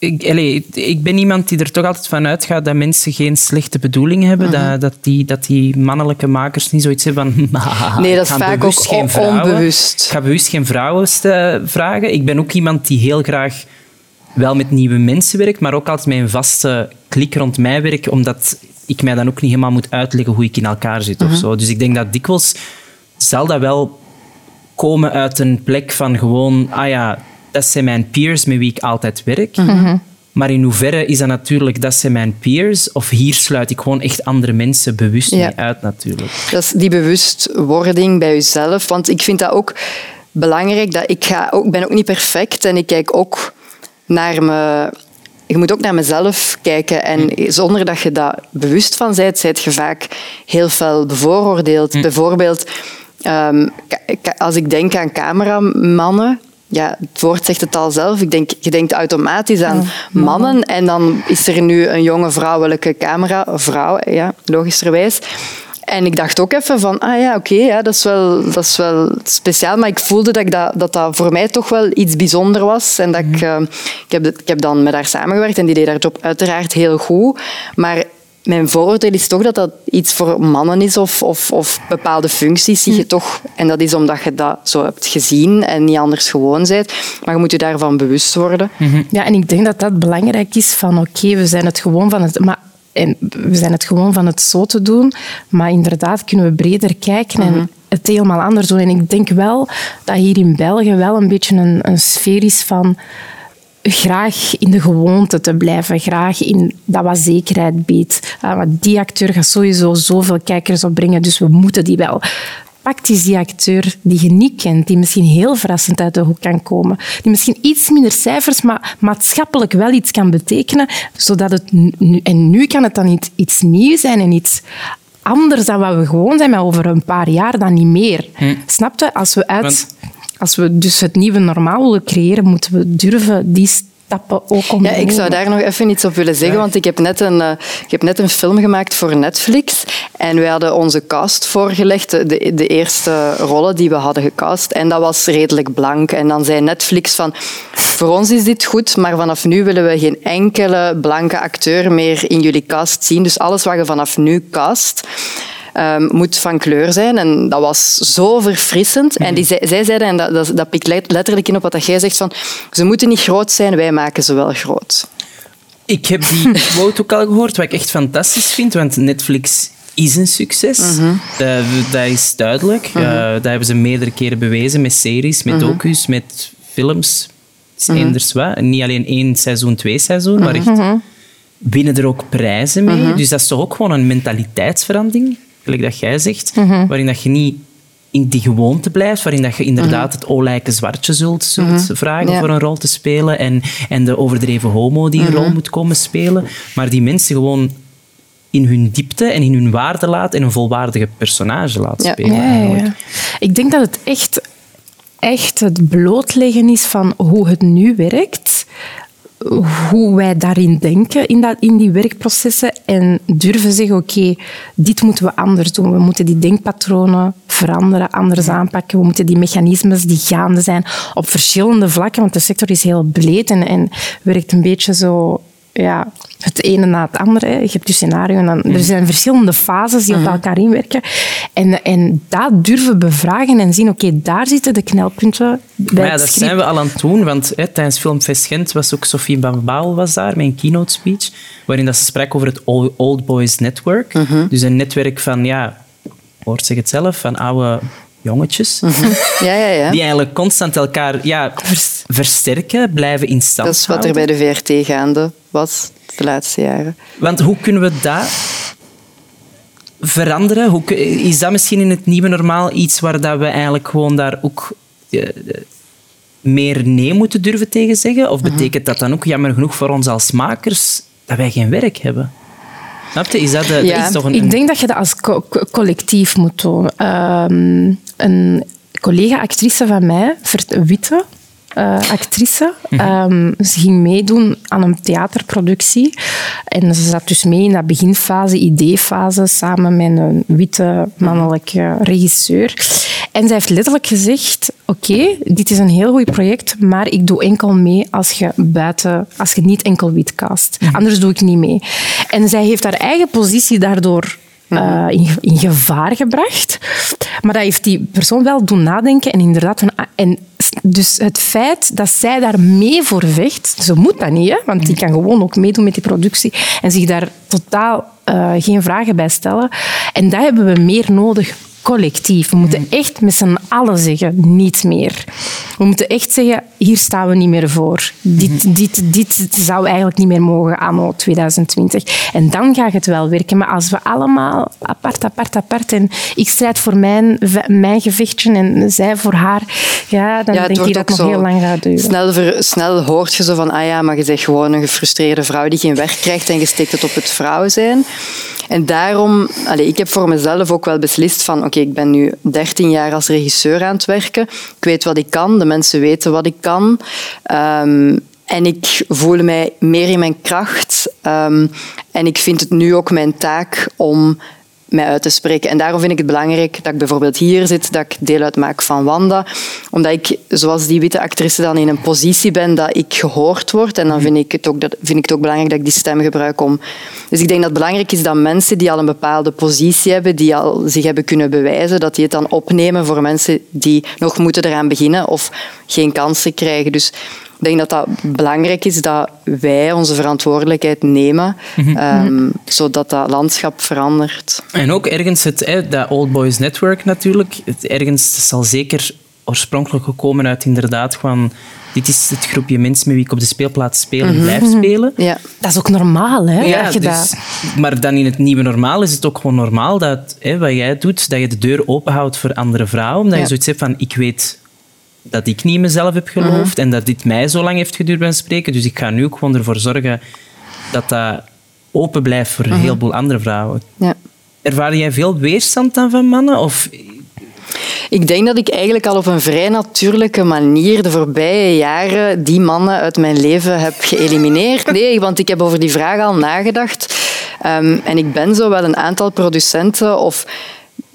Ik, allee, ik ben iemand die er toch altijd van uitgaat dat mensen geen slechte bedoeling hebben. Mhm. dat, dat, die, dat die mannelijke makers niet zoiets hebben van... [laughs] [laughs] Nee, dat is vaak ook geen vrouwen- onbewust. Ik ga bewust geen vrouwen vragen. Ik ben ook iemand die heel graag wel met nieuwe mensen werkt, maar ook altijd met een vaste klik rond mij werk, omdat ik mij dan ook niet helemaal moet uitleggen hoe ik in elkaar zit. Mhm. of zo. Dus ik denk dat dikwijls zal dat wel komen uit een plek van gewoon, ah ja, dat zijn mijn peers met wie ik altijd werk. Maar in hoeverre is dat natuurlijk, dat zijn mijn peers, of hier sluit ik gewoon echt andere mensen bewust Ja. mee uit natuurlijk. Dat is die bewustwording bij jezelf. Want ik vind dat ook belangrijk. Dat ik, ga ook, ben ook niet perfect en ik kijk ook naar me. Je moet ook naar mezelf kijken. En zonder dat je daar bewust van bent, zijt je vaak heel veel bevooroordeeld. Bijvoorbeeld, ehm, als ik denk aan cameramannen, ja, het woord zegt het al zelf. Ik denk, je denkt automatisch aan mannen. En dan is er nu een jonge vrouwelijke camera. Vrouw, ja, logischerwijs. En ik dacht ook even van, ah ja, oké, ja, dat, is wel, dat is wel speciaal. Maar ik voelde dat, ik dat, dat dat voor mij toch wel iets bijzonder was. En dat ik, eh, ik, heb, ik heb dan met haar samengewerkt en die deed haar job uiteraard heel goed. Maar mijn vooroordeel is toch dat dat iets voor mannen is of, of, of bepaalde functies zie je toch. En dat is omdat je dat zo hebt gezien en niet anders gewoon bent. Maar je moet je daarvan bewust worden. Ja, en ik denk dat dat belangrijk is van oké, we zijn het gewoon van het... Maar, en we zijn het gewoon van het zo te doen, maar inderdaad kunnen we breder kijken en het helemaal anders doen. En ik denk wel dat hier in België wel een beetje een, een sfeer is van graag in de gewoonte te blijven, graag in dat wat zekerheid biedt. Ah, want die acteur gaat sowieso zoveel kijkers opbrengen, dus we moeten die wel. Pakt die acteur die je niet kent, die misschien heel verrassend uit de hoek kan komen, die misschien iets minder cijfers, maar maatschappelijk wel iets kan betekenen, zodat het nu, en nu kan het dan iets, nieuws zijn en iets anders dan wat we gewoon zijn, maar over een paar jaar dan niet meer. Snap je? Als we uit... Want- Als we dus het nieuwe normaal willen creëren, moeten we durven die stappen ook Ja, ondernemen. ik zou daar nog even iets op willen zeggen, want ik heb, net een, eh, ik heb net een film gemaakt voor Netflix en wij hadden onze cast voorgelegd, de, de, de eerste rollen die we hadden gecast, en dat was redelijk blank. En dan zei Netflix van, voor ons is dit goed, maar vanaf nu willen we geen enkele blanke acteur meer in jullie cast zien. Dus alles wat je vanaf nu cast, ehm, moet van kleur zijn. En dat was zo verfrissend. En die, zij, zij zeiden, en dat, dat, dat pikt let- letterlijk in op wat jij zegt, van, ze moeten niet groot zijn, wij maken ze wel groot. Ik heb die [laughs] quote ook al gehoord, wat ik echt fantastisch vind, want Netflix is een succes. dat, dat is duidelijk. Eh, dat hebben ze meerdere keren bewezen met series, met docus, met films. Eenders wat. Niet alleen één seizoen, twee seizoen, maar echt winnen er ook prijzen mee. Dus dat is toch ook gewoon een mentaliteitsverandering, gelijk dat jij zegt, waarin dat je niet in die gewoonte blijft, waarin dat je inderdaad het olijke zwartje zult, zult vragen Ja. voor een rol te spelen en, en de overdreven homo die een rol moet komen spelen, maar die mensen gewoon in hun diepte en in hun waarde laat en een volwaardige personage laat Ja. spelen. Eigenlijk. ja. Ik denk dat het echt, echt het blootleggen is van hoe het nu werkt. Hoe wij daarin denken, in, dat, in die werkprocessen. En durven zeggen, oké, dit moeten we anders doen. We moeten die denkpatronen veranderen, anders aanpakken. We moeten die mechanismes die gaande zijn op verschillende vlakken. Want de sector is heel breed en, en werkt een beetje zo ja, het ene na het andere. Je hebt je scenario en dan, er zijn verschillende fases die op elkaar inwerken. En, en dat durven bevragen en zien, oké, daar zitten de knelpunten bij Maar ja, dat zijn we al aan het doen, want hè, tijdens Filmfest Gent was ook Sophie Van Baal was daar met een keynote speech, waarin dat ze sprak over het Old Old Boys Network. Mhm. Dus een netwerk van, ja, hoort zich het zelf, van oude jongetjes, Ja, ja, ja. die eigenlijk constant elkaar ja, versterken, blijven in stand Dat is wat er bij de VRT gaande was de laatste jaren. Want hoe kunnen we dat veranderen? Hoe, is dat misschien in het nieuwe normaal iets waar dat we eigenlijk gewoon daar ook eh, meer nee moeten durven tegen zeggen? Of betekent dat dan ook jammer genoeg voor ons als makers dat wij geen werk hebben? Snap je? Is dat, de, Ja, dat is toch een, Ik denk dat je dat als co- co- collectief moet doen. Ehm, een collega-actrice van mij, Vert- Witte, eh, actrice, ehm, ze ging meedoen aan een theaterproductie. En ze zat dus mee in dat beginfase, ideefase, samen met een witte mannelijke regisseur. En zij heeft letterlijk gezegd, oké, dit is een heel goed project, maar ik doe enkel mee als je buiten, als je niet enkel wit cast. Anders doe ik niet mee. En zij heeft haar eigen positie daardoor eh, in, in gevaar gebracht. Maar dat heeft die persoon wel doen nadenken. En inderdaad, ah, en dus het feit dat zij daar mee voor vecht, ze moet dat niet, hè, want die kan gewoon ook meedoen met die productie en zich daar totaal eh, geen vragen bij stellen. En dat hebben we meer nodig collectief. We moeten echt met z'n allen zeggen, niet meer. We moeten echt zeggen, hier staan we niet meer voor. Dit, dit, dit zou eigenlijk niet meer mogen anno 2020. En dan gaat het wel werken. Maar als we allemaal apart, apart, apart en ik strijd voor mijn, mijn gevechtje en zij voor haar, ja, dan Ja, denk ik dat het nog heel lang gaat duren. Snel, ver- snel hoort je zo van, ah ja, maar je bent gewoon een gefrustreerde vrouw die geen werk krijgt en je steekt het op het vrouw zijn. En daarom, allee, ik heb voor mezelf ook wel beslist van oké, ik ben nu 13 jaar als regisseur aan het werken. Ik weet wat ik kan, de mensen weten wat ik kan. Ehm, en ik voel mij meer in mijn kracht. Ehm, en ik vind het nu ook mijn taak om mij uit te spreken. En daarom vind ik het belangrijk dat ik bijvoorbeeld hier zit, dat ik deel uitmaak van Wanda. Omdat ik, zoals die witte actrice, dan in een positie ben dat ik gehoord word. En dan vind ik het ook, dat, vind ik het ook belangrijk dat ik die stem gebruik om... Dus ik denk dat het belangrijk is dat mensen die al een bepaalde positie hebben, die al zich hebben kunnen bewijzen, dat die het dan opnemen voor mensen die nog moeten eraan beginnen of geen kansen krijgen. Dus ik denk dat dat belangrijk is dat wij onze verantwoordelijkheid nemen, ehm, zodat dat landschap verandert. En ook ergens het, hè, dat Old Boys Network natuurlijk. Het, ergens zal zeker oorspronkelijk gekomen uit inderdaad gewoon... Dit is het groepje mensen met wie ik op de speelplaats speel en blijf spelen. Ja. Dat is ook normaal, hè? Ja, dat je dus, dat... maar dan in het nieuwe normaal is het ook gewoon normaal dat hè, wat jij doet, dat je de deur openhoudt voor andere vrouwen. Omdat Ja. je zoiets hebt van, ik weet dat ik niet in mezelf heb geloofd en dat dit mij zo lang heeft geduurd bij spreken. Dus ik ga nu ook gewoon ervoor zorgen dat dat open blijft voor een heleboel andere vrouwen. Ja. Ervaar jij veel weerstand dan van mannen? Of Ik denk dat ik eigenlijk al op een vrij natuurlijke manier de voorbije jaren die mannen uit mijn leven heb geëlimineerd. [laughs] Nee, want ik heb over die vraag al nagedacht. Ehm, en ik ben zo wel een aantal producenten of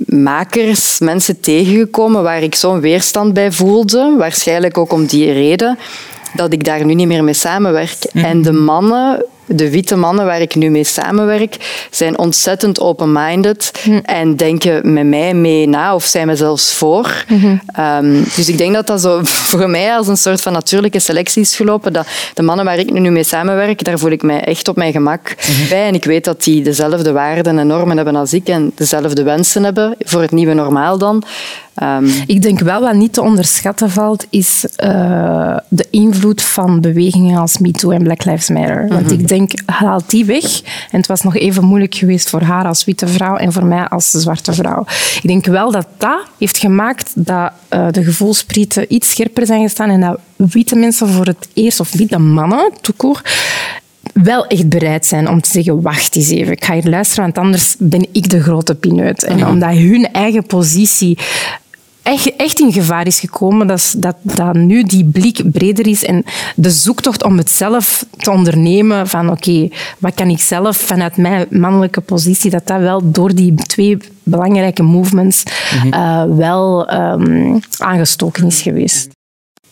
makers, mensen tegengekomen waar ik zo'n weerstand bij voelde. Waarschijnlijk ook om die reden dat ik daar nu niet meer mee samenwerk. En de mannen, de witte mannen waar ik nu mee samenwerk, zijn ontzettend open-minded en denken met mij mee na of zijn me zelfs voor. Ehm, dus ik denk dat dat zo [laughs] voor mij als een soort van natuurlijke selectie is gelopen. Dat de mannen waar ik nu mee samenwerk, daar voel ik mij echt op mijn gemak bij. En ik weet dat die dezelfde waarden en normen hebben als ik en dezelfde wensen hebben voor het nieuwe normaal dan. Ehm, Ik denk wel wat niet te onderschatten valt, is eh, de invloed van bewegingen als MeToo en Black Lives Matter. Want ik denk, haal die weg. En het was nog even moeilijk geweest voor haar als witte vrouw en voor mij als zwarte vrouw. Ik denk wel dat dat heeft gemaakt dat eh, de gevoelsprieten iets scherper zijn gestaan en dat witte mensen voor het eerst, of witte mannen, toekoor, wel echt bereid zijn om te zeggen, wacht eens even, ik ga hier luisteren, want anders ben ik de grote pineut. En omdat hun eigen positie echt, echt in gevaar is gekomen, dat, is- dat, dat nu die blik breder is en de zoektocht om het zelf te ondernemen van oké, wat kan ik zelf vanuit mijn mannelijke positie, dat dat wel door die twee belangrijke movements eh, wel ehm, aangestoken is geweest.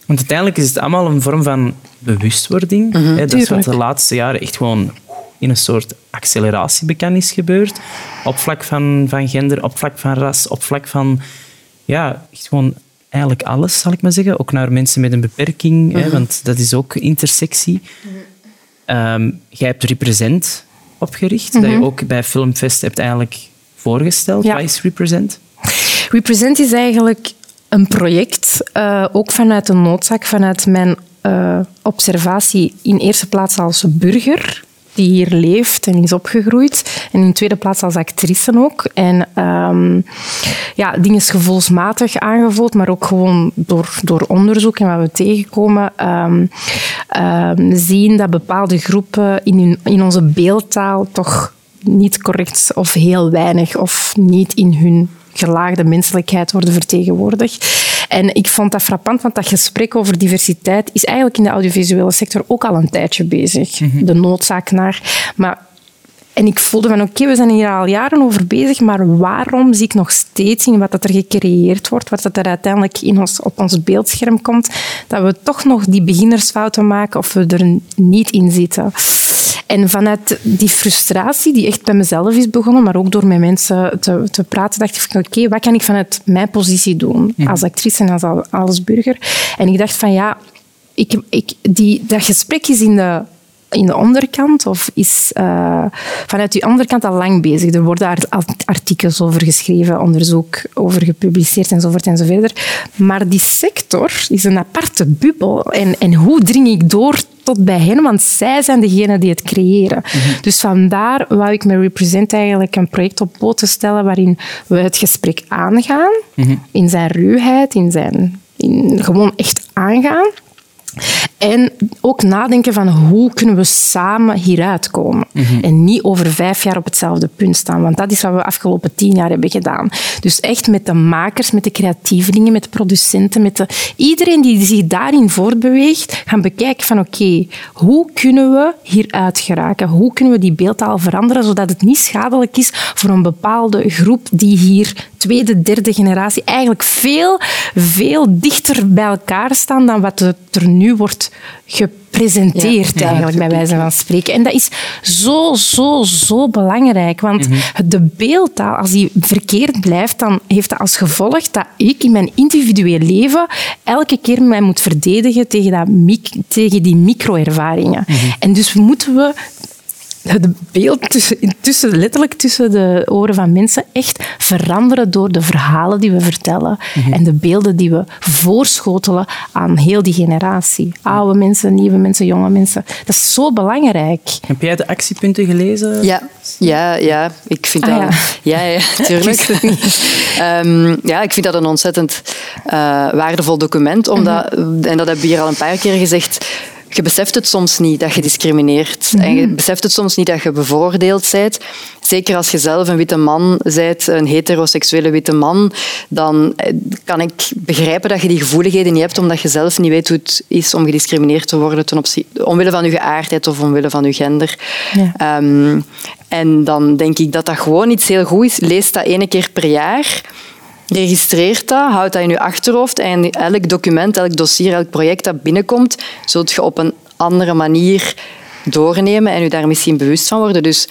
Want uiteindelijk is het allemaal een vorm van bewustwording. Hè, dat is wat de laatste jaren echt gewoon in een soort acceleratie bekend is gebeurd. Op vlak van, van gender, op vlak van ras, op vlak van... Ja, echt gewoon eigenlijk alles, zal ik maar zeggen. Ook naar mensen met een beperking, hè, want dat is ook intersectie. Ehm, jij hebt Represent opgericht, dat je ook bij Filmfest hebt eigenlijk voorgesteld. Ja. Wat is Represent? Represent is eigenlijk een project, eh, ook vanuit een noodzaak, vanuit mijn eh, observatie in eerste plaats als burger die hier leeft en is opgegroeid. En in tweede plaats als actrice ook. En ehm, ja, dingen gevoelsmatig aangevoeld, maar ook gewoon door, door onderzoek en wat we tegenkomen, ehm, ehm, zien dat bepaalde groepen in, hun, in onze beeldtaal toch niet correct of heel weinig of niet in hun gelaagde menselijkheid worden vertegenwoordigd. En ik vond dat frappant, want dat gesprek over diversiteit is eigenlijk in de audiovisuele sector ook al een tijdje bezig. De noodzaak naar. Maar en ik voelde van, oké, we zijn hier al jaren over bezig, maar waarom zie ik nog steeds in wat dat er gecreëerd wordt, wat dat er uiteindelijk in ons, op ons beeldscherm komt, dat we toch nog die beginnersfouten maken of we er niet in zitten. En vanuit die frustratie, die echt bij mezelf is begonnen, maar ook door met mensen te, te praten, dacht ik van, oké, wat kan ik vanuit mijn positie doen als actrice en als, als burger? En ik dacht van, ja, ik, ik, die, dat gesprek is in de in de onderkant of is eh, vanuit die onderkant al lang bezig. Er worden daar artikels over geschreven, onderzoek over gepubliceerd enzovoort enzoverder. Maar die sector is een aparte bubbel. En, en hoe dring ik door tot bij hen? Want zij zijn degene die het creëren. Dus vandaar wou ik met Represent eigenlijk een project op poten stellen waarin we het gesprek aangaan, in zijn ruwheid, in zijn... In, gewoon echt aangaan. En ook nadenken van hoe kunnen we samen hieruit komen. En niet over vijf jaar op hetzelfde punt staan. Want dat is wat we de afgelopen tien jaar hebben gedaan. Dus echt met de makers, met de creatievelingen, met de producenten, met de, iedereen die zich daarin voortbeweegt, gaan bekijken van oké, hoe kunnen we hieruit geraken? Hoe kunnen we die beeldtaal veranderen zodat het niet schadelijk is voor een bepaalde groep die hier tweede, derde generatie eigenlijk veel, veel dichter bij elkaar staan dan wat er nu wordt gepresenteerd, Ja. eigenlijk, bij wijze van spreken. En dat is zo, zo, zo belangrijk. Want de beeldtaal, als die verkeerd blijft, dan heeft dat als gevolg dat ik in mijn individueel leven elke keer mij moet verdedigen tegen, dat tegen die micro-ervaringen. En dus moeten we het beeld tussen, tussen, letterlijk tussen de oren van mensen echt veranderen door de verhalen die we vertellen en de beelden die we voorschotelen aan heel die generatie. Oude mensen, nieuwe mensen, jonge mensen. Dat is zo belangrijk. Heb jij de actiepunten gelezen? Ja, ja, ja. Ik vind Ah, dat... Ja, [laughs] ja, tuurlijk. [laughs] Ehm, ja, ik vind dat een ontzettend eh, waardevol document. Omdat, En dat heb je hier al een paar keer gezegd. Je beseft het soms niet dat je discrimineert. En je beseft het soms niet dat je bevoordeeld bent. Zeker als je zelf een witte man bent, een heteroseksuele witte man, dan eh, kan ik begrijpen dat je die gevoeligheden niet hebt, omdat je zelf niet weet hoe het is om gediscrimineerd te worden ten opzichte, omwille van je geaardheid of omwille van je gender. Ja. Ehm, en dan denk ik dat dat gewoon iets heel goed is. Lees dat ene keer per jaar. Registreer dat, houd dat in je achterhoofd. En elk document, elk dossier, elk project dat binnenkomt, zult je op een andere manier doornemen en je daar misschien bewust van worden. Dus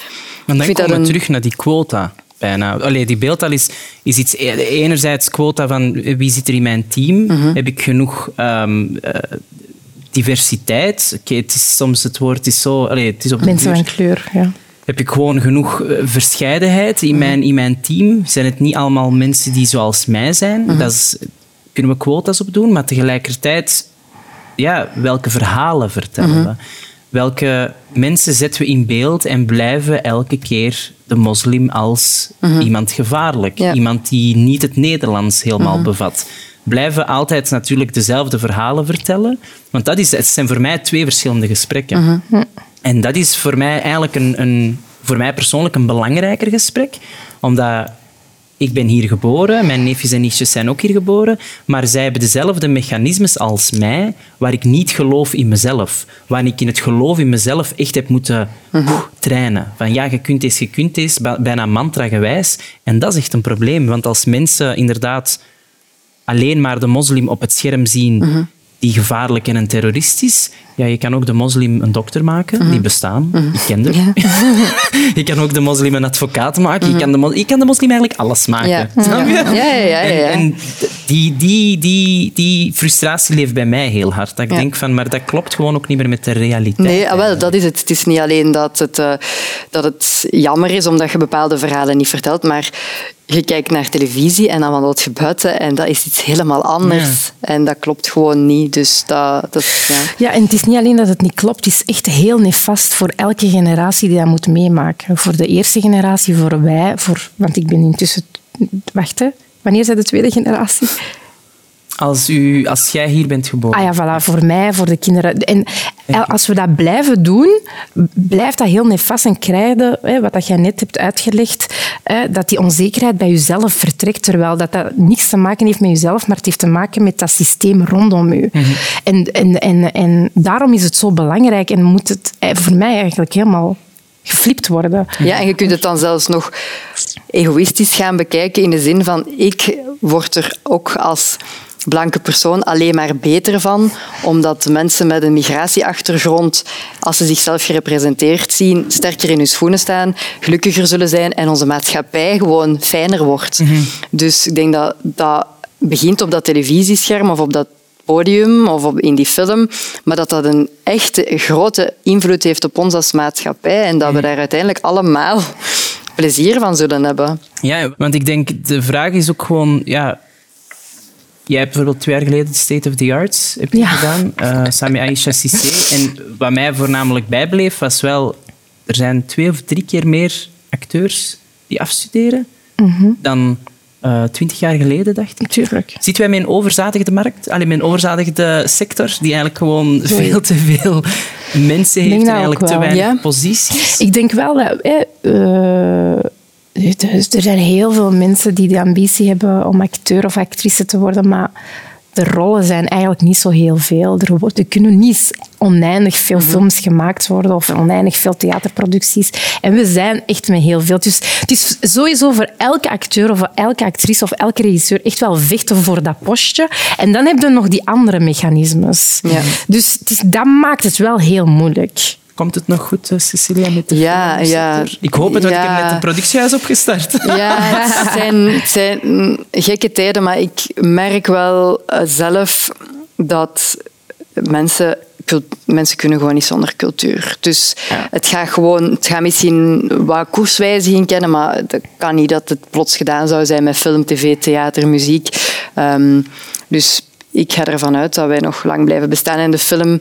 Maar ik dan komen we een... terug naar die quota. Bijna. Allee, die beeldtaal is, is iets... Enerzijds quota van wie zit er in mijn team? Mhm. Heb ik genoeg ehm, eh, diversiteit? Oké, het is soms het woord is zo... Allee, het is op de Mensen van kleur, ja. Heb ik gewoon genoeg eh, verscheidenheid Mhm. in mijn, in mijn team? Zijn het niet allemaal mensen die zoals mij zijn? Mhm. Dat is, kunnen we quota's op doen, maar tegelijkertijd, ja, welke verhalen vertellen Mhm. we? Welke mensen zetten we in beeld en blijven elke keer de moslim als iemand gevaarlijk? Mhm. Ja. Mhm. Iemand die niet het Nederlands helemaal bevat. Blijven altijd natuurlijk dezelfde verhalen vertellen. Want dat is, het zijn voor mij twee verschillende gesprekken. Mhm. En dat is voor mij eigenlijk een, een, voor mij persoonlijk een belangrijker gesprek. Omdat ik ben hier geboren, mijn neefjes en nichtjes zijn ook hier geboren, maar zij hebben dezelfde mechanismes als mij, waar ik niet geloof in mezelf. Waar ik in het geloof in mezelf echt heb moeten oeh, trainen. Van ja, je kunt eens, je kunt eens, bijna mantra-gewijs. En dat is echt een probleem, want als mensen inderdaad alleen maar de moslim op het scherm zien die gevaarlijk en een terrorist is, ja, je kan ook de moslim een dokter maken, die bestaan. Ik ken er. [laughs] je kan ook de moslim een advocaat maken. je, kan de mos- je kan de moslim eigenlijk alles maken. Ja. Snap je? Ja, ja, ja, ja, En, ja. en die, die, die, die frustratie leeft bij mij heel hard. Dat ik Ja. denk van, maar dat klopt gewoon ook niet meer met de realiteit. Nee, ah, wel, dat is het. Het is niet alleen dat het, eh, dat het jammer is omdat je bepaalde verhalen niet vertelt, maar je kijkt naar televisie en dan wandelt je buiten en dat is iets helemaal anders. En dat klopt gewoon niet. Dus dat, dat ja. Ja, en het is niet alleen dat het niet klopt, het is echt heel nefast voor elke generatie die dat moet meemaken. Voor de eerste generatie, voor wij, voor, want ik ben intussen... Wacht, hè. Wanneer zijn de tweede generatie? Als, u, als jij hier bent geboren. Ah ja, voilà, voor mij, voor de kinderen. En als we dat blijven doen, blijft dat heel nefast en krijgen, hè, wat dat jij net hebt uitgelegd, hè, dat die onzekerheid bij jezelf vertrekt, terwijl dat, dat niks te maken heeft met jezelf, maar het heeft te maken met dat systeem rondom je. en, en, en, en daarom is het zo belangrijk en moet het eh, voor mij eigenlijk helemaal geflipt worden. Ja, en je kunt het dan zelfs nog egoïstisch gaan bekijken in de zin van ik word er ook als blanke persoon alleen maar beter van, omdat mensen met een migratieachtergrond, als ze zichzelf gerepresenteerd zien, sterker in hun schoenen staan, gelukkiger zullen zijn en onze maatschappij gewoon fijner wordt. Dus ik denk dat dat begint op dat televisiescherm of op dat podium of op, in die film, maar dat dat een echte grote invloed heeft op ons als maatschappij en dat we daar uiteindelijk allemaal plezier van zullen hebben. Ja, want ik denk, de vraag is ook gewoon... Ja, jij hebt bijvoorbeeld twee jaar geleden de State of the Arts heb je Ja. gedaan, eh, samen met Aisha Cissé. En wat mij voornamelijk bijbleef, was wel... Er zijn twee of drie keer meer acteurs die afstuderen dan, eh, twintig jaar geleden, dacht ik. Natuurlijk. Zitten wij met een overzadigde markt? Alleen met een overzadigde sector die eigenlijk gewoon veel te veel mensen heeft en eigenlijk te weinig Ja. posities? Ik denk wel dat... eh, eh, dus er zijn heel veel mensen die de ambitie hebben om acteur of actrice te worden, maar de rollen zijn eigenlijk niet zo heel veel. Er, er kunnen niet oneindig veel films gemaakt worden of oneindig veel theaterproducties. En we zijn echt met heel veel. Dus het is sowieso voor elke acteur of voor elke actrice of elke regisseur echt wel vechten voor dat postje. En dan hebben we nog die andere mechanismes. Ja. Dus het is, dat maakt het wel heel moeilijk. Komt het nog goed, eh, Cecilia, met de Ja, filmsector? ja. Ik hoop het, want ik Ja. heb net een productiehuis opgestart. Ja, het [laughs] zijn, het zijn gekke tijden, maar ik merk wel eh, zelf dat mensen, cult- mensen kunnen gewoon niet zonder cultuur. Dus het gaat gewoon, het gaat misschien wat koerswijziging kennen, maar het kan niet dat het plots gedaan zou zijn met film, tv, theater, muziek. Ehm, dus ik ga ervan uit dat wij nog lang blijven bestaan. En de film,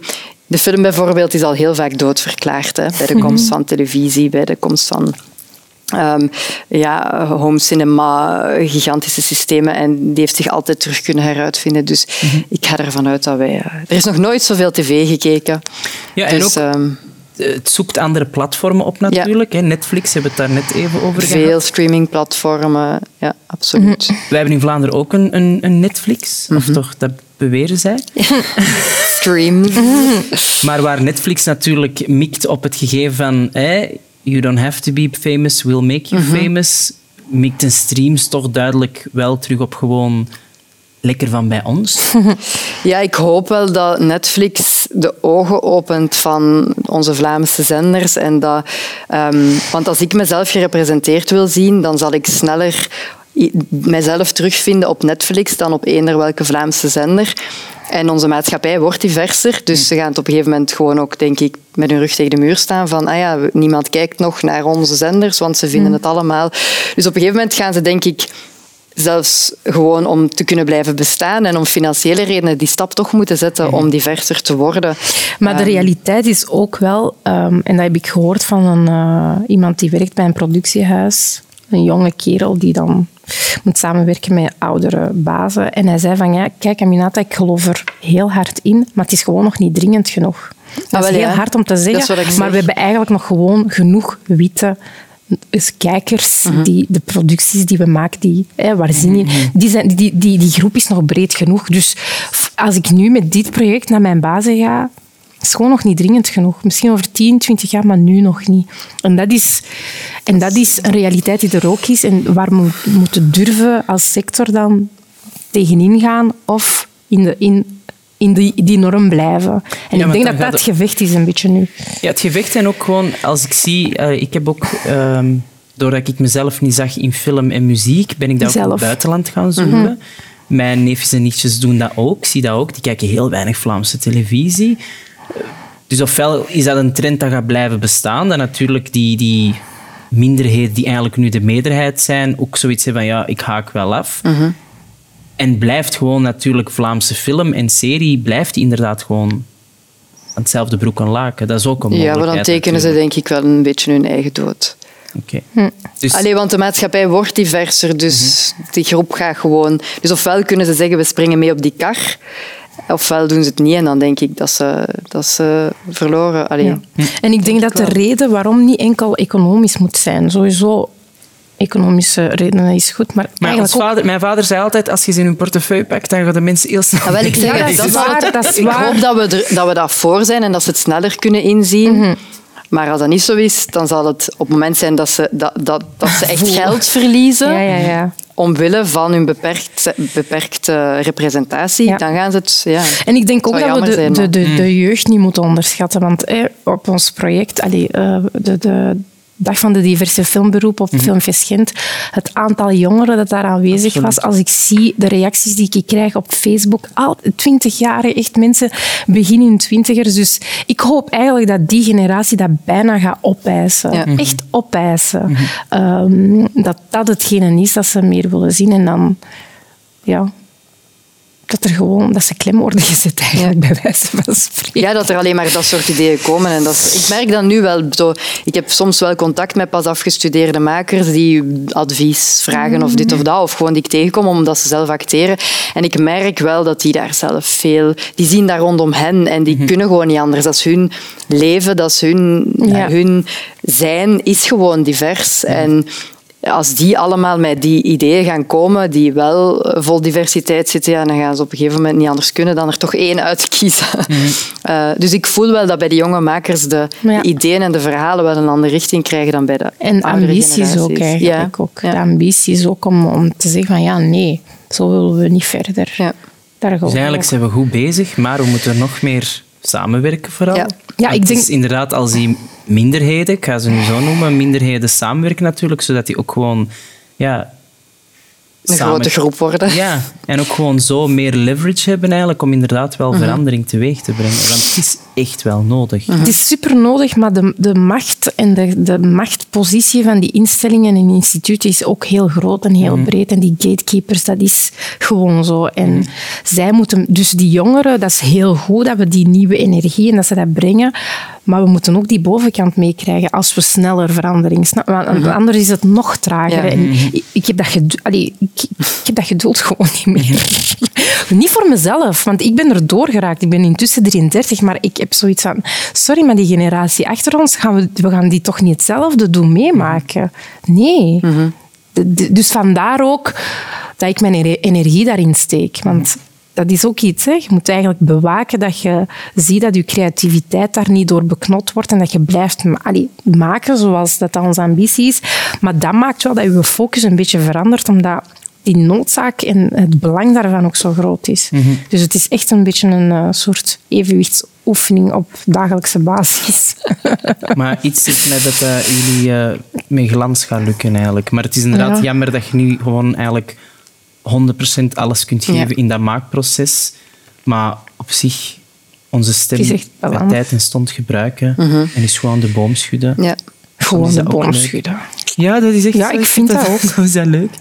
de film bijvoorbeeld is al heel vaak doodverklaard. Hè, bij de komst van televisie, bij de komst van Ehm, ja, home cinema, gigantische systemen. En die heeft zich altijd terug kunnen heruitvinden. Dus ik ga ervan uit dat wij... eh, er is nog nooit zoveel tv gekeken. Ja, en dus, ook, ehm, het zoekt andere platformen op natuurlijk. Netflix hebben we het daar net even over gehad. veel streamingplatformen. Ja, absoluut. Wij hebben in Vlaanderen ook een, een, een Netflix. Of Mhm. toch, dat beweren zij. [laughs] Stream. [laughs] Maar waar Netflix natuurlijk mikt op het gegeven van... Hè, you don't have to be famous, we'll make you Mhm. famous. Mikt een streams toch duidelijk wel terug op gewoon lekker van bij ons. [laughs] Ja, ik hoop wel dat Netflix de ogen opent van onze Vlaamse zenders. En dat, ehm, want als ik mezelf gerepresenteerd wil zien, dan zal ik sneller mijzelf terugvinden op Netflix dan op eender welke Vlaamse zender. En onze maatschappij wordt diverser, dus ze gaan het op een gegeven moment gewoon ook, denk ik, met hun rug tegen de muur staan van ah ja, niemand kijkt nog naar onze zenders, want ze vinden het allemaal. Dus op een gegeven moment gaan ze, denk ik, zelfs gewoon om te kunnen blijven bestaan en om financiële redenen die stap toch moeten zetten om diverser te worden. Maar de Ehm, realiteit is ook wel, ehm, en dat heb ik gehoord van een, eh, iemand die werkt bij een productiehuis, een jonge kerel die dan moet samenwerken met oudere bazen. En hij zei van, ja, kijk Aminata, ik geloof er heel hard in, maar het is gewoon nog niet dringend genoeg. Dat Ah, is wel, heel ja. hard om te Dat is zeggen, maar zeg. we hebben eigenlijk nog gewoon genoeg witte dus kijkers, Mhm. die, de producties die we maken, die, hè, waar zin in, die, zijn, die, die, die groep is nog breed genoeg. Dus als ik nu met dit project naar mijn bazen ga, is gewoon nog niet dringend genoeg. Misschien over 10, 20 jaar, maar nu nog niet. En dat is, en dat is een realiteit die er ook is en waar we moeten durven als sector dan tegenin gaan of in, de, in, in die, die norm blijven. En ik denk dat dat het gevecht is een beetje nu. Ja, het gevecht en ook gewoon, als ik zie... eh, ik heb ook, ehm, doordat ik mezelf niet zag in film en muziek, ben ik dat ook in het buitenland gaan zoeken. Mijn neefjes en nichtjes doen dat ook. Zie dat ook. Die kijken heel weinig Vlaamse televisie. Dus ofwel is dat een trend dat gaat blijven bestaan, dat natuurlijk die, die minderheden die eigenlijk nu de meerderheid zijn, ook zoiets hebben van ja, ik haak wel af. En blijft gewoon natuurlijk Vlaamse film en serie, blijft die inderdaad gewoon aan hetzelfde broek en laken. Dat is ook een Ja, mogelijkheid. maar dan tekenen ze denk ik wel een beetje hun eigen dood. Oké. Dus Allee, want de maatschappij wordt diverser, dus die groep gaat gewoon... Dus ofwel kunnen ze zeggen, we springen mee op die kar, ofwel doen ze het niet en dan denk ik dat ze, dat ze verloren. Allee. Ja. En ik denk dat de reden waarom niet enkel economisch moet zijn, sowieso economische redenen is goed, maar, ook vader, mijn vader zei altijd, als je ze in hun portefeuille pakt, dan gaan de mensen heel snel... Ah, wel, ik [laughs] zeg, Ja, dat is wat waar, het- dat is ik waar. hoop dat we, er, dat we dat voor zijn en dat ze het sneller kunnen inzien. Mhm. Maar als dat niet zo is, dan zal het op het moment zijn dat ze, dat, dat, dat ze echt geld verliezen. Ja, ja, ja. Omwille van hun beperkt, beperkte representatie, Ja. dan gaan ze het... Ja. En ik denk ook dat we de, zijn, de, de, de jeugd niet moeten onderschatten. Want eh, op ons project, allee, eh, de, de Dag van de Diverse Filmberoep op Filmfest Gent, het aantal jongeren dat daar aanwezig was, als ik zie de reacties die ik krijg op Facebook, al twintig jaar, echt mensen begin in twintigers. Dus ik hoop eigenlijk dat die generatie dat bijna gaat opeisen. Ja. Echt opeisen. Ehm, dat dat hetgene is dat ze meer willen zien. En dan, ja, dat, er gewoon, dat ze klem worden gezet, eigenlijk, bij wijze van spreken. Ja, dat er alleen maar dat soort ideeën komen. En dat is- ik merk dat nu wel zo. Ik heb soms wel contact met pas afgestudeerde makers die advies vragen of dit of dat, of gewoon die ik tegenkom omdat ze zelf acteren. En ik merk wel dat die daar zelf veel... Die zien daar rondom hen en die kunnen gewoon niet anders. Dat is hun leven, dat is hun... Ja. Hun zijn is gewoon divers. En als die allemaal met die ideeën gaan komen, die wel vol diversiteit zitten, ja, dan gaan ze op een gegeven moment niet anders kunnen dan er toch één uit te kiezen. [laughs] Eh, dus ik voel wel dat bij de jonge makers de, Ja. ideeën en de verhalen wel een andere richting krijgen dan bij de En oudere ambities ook generaties. eigenlijk. Ja. Ook. Ja. De ambitie is ook om, om te zeggen van ja, nee, zo willen we niet verder. Ja. Daar Dus eigenlijk ook. zijn we goed bezig, maar we moeten nog meer samenwerken vooral. Ja. Ja, ik Het denk- is inderdaad als die minderheden, ik ga ze nu zo noemen, minderheden samenwerken natuurlijk, zodat die ook gewoon ja, Een samen- grote groep worden. Ja, en ook gewoon zo meer leverage hebben eigenlijk om inderdaad wel Mhm. verandering teweeg te brengen. Want het is echt wel nodig. Het is super nodig, maar de, de macht en de, de machtpositie van die instellingen en instituten is ook heel groot en heel breed. En die gatekeepers, dat is gewoon zo. En zij moeten, dus die jongeren, dat is heel goed dat we die nieuwe energie en dat ze dat brengen. Maar we moeten ook die bovenkant meekrijgen als we sneller verandering Want anders is het nog trager. Ja. En ik, ik heb dat gedu- allee, ik, ik heb dat geduld gewoon niet meer. [laughs] niet voor mezelf, want ik ben er doorgeraakt. Ik ben intussen 33, maar ik heb zoiets van... Sorry, maar die generatie achter ons, gaan we, we gaan die toch niet hetzelfde doen meemaken? Nee. De- dus vandaar ook dat ik mijn energie daarin steek. Want dat is ook iets. Hè. Je moet eigenlijk bewaken dat je ziet dat je creativiteit daar niet door beknot wordt en dat je blijft allee, maken zoals dat onze ambitie is. Maar dat maakt wel dat je focus een beetje verandert, omdat die noodzaak en het belang daarvan ook zo groot is. Dus het is echt een beetje een eh, soort evenwichtsoefening op dagelijkse basis. [laughs] Maar iets zegt mij dat eh, jullie eh, met glans gaan lukken eigenlijk. Maar het is inderdaad Ja. jammer dat je nu gewoon eigenlijk 100% alles kunt geven Ja. in dat maakproces. Maar op zich, onze stem bij tijd en stond gebruiken en is gewoon de boom schudden. Ja. Gewoon is de ook boom schudden. Ja, dat is echt Ja, zo. ik vind [laughs] dat ook. Dat is [laughs] dat leuk.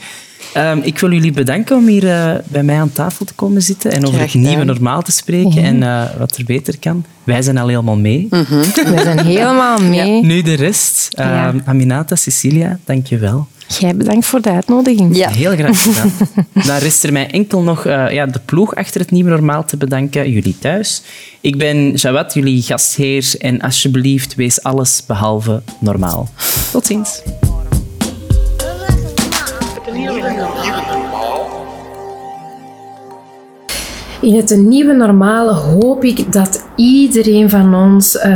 Ehm, ik wil jullie bedanken om hier eh, bij mij aan tafel te komen zitten en over Graag het nieuwe normaal te spreken en eh, wat er beter kan. Wij zijn al helemaal mee. We zijn [laughs] helemaal mee. Nu de rest. Ja. Ehm, Aminata, Cecilia, dank je wel. Jij bedankt voor de uitnodiging. Ja. Heel graag gedaan. Dan [laughs] rest er mij enkel nog eh, ja, de ploeg achter het Nieuwe Normaal te bedanken, jullie thuis. Ik ben Jawad, jullie gastheer, en alsjeblieft, wees alles behalve normaal. Tot ziens. In het nieuwe normale hoop ik dat iedereen van ons eh,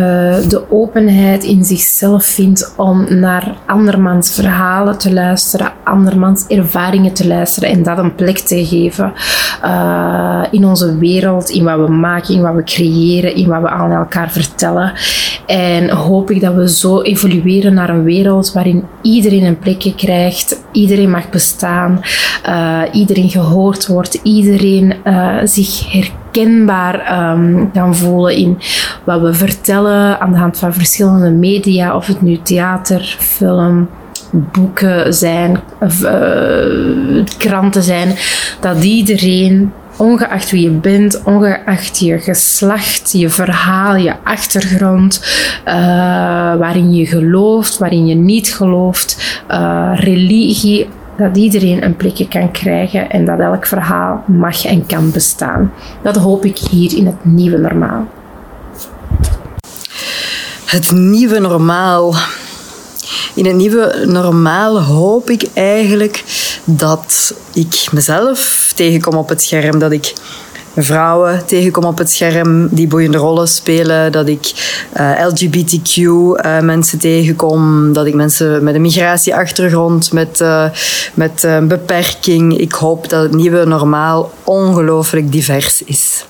de openheid in zichzelf vindt om naar andermans verhalen te luisteren, andermans ervaringen te luisteren en dat een plek te geven eh, in onze wereld, in wat we maken, in wat we creëren, in wat we aan elkaar vertellen. En hoop ik dat we zo evolueren naar een wereld waarin iedereen een plekje krijgt, iedereen mag bestaan, eh, iedereen gehoord wordt, iedereen eh, zich herkenbaar ehm, kan voelen in wat we vertellen aan de hand van verschillende media, of het nu theater, film, boeken zijn, of, eh, kranten zijn, dat iedereen, ongeacht wie je bent, ongeacht je geslacht, je verhaal, je achtergrond, eh, waarin je gelooft, waarin je niet gelooft, eh, religie, dat iedereen een plekje kan krijgen en dat elk verhaal mag en kan bestaan. Dat hoop ik hier in het nieuwe normaal. Het nieuwe normaal. In het nieuwe normaal hoop ik eigenlijk dat ik mezelf tegenkom op het scherm. Dat ik vrouwen tegenkom op het scherm die boeiende rollen spelen. Dat ik eh, LGBTQ-mensen tegenkom. Dat ik mensen met een migratieachtergrond, met, eh, met eh, een beperking. Ik hoop dat het nieuwe normaal ongelooflijk divers is.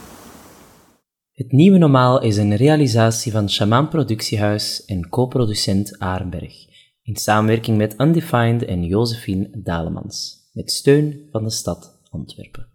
Het Nieuwe Normaal is een realisatie van Shaman Productiehuis en co-producent Arenberg, in samenwerking met Undefined en Josephine Dalemans, met steun van de stad Antwerpen.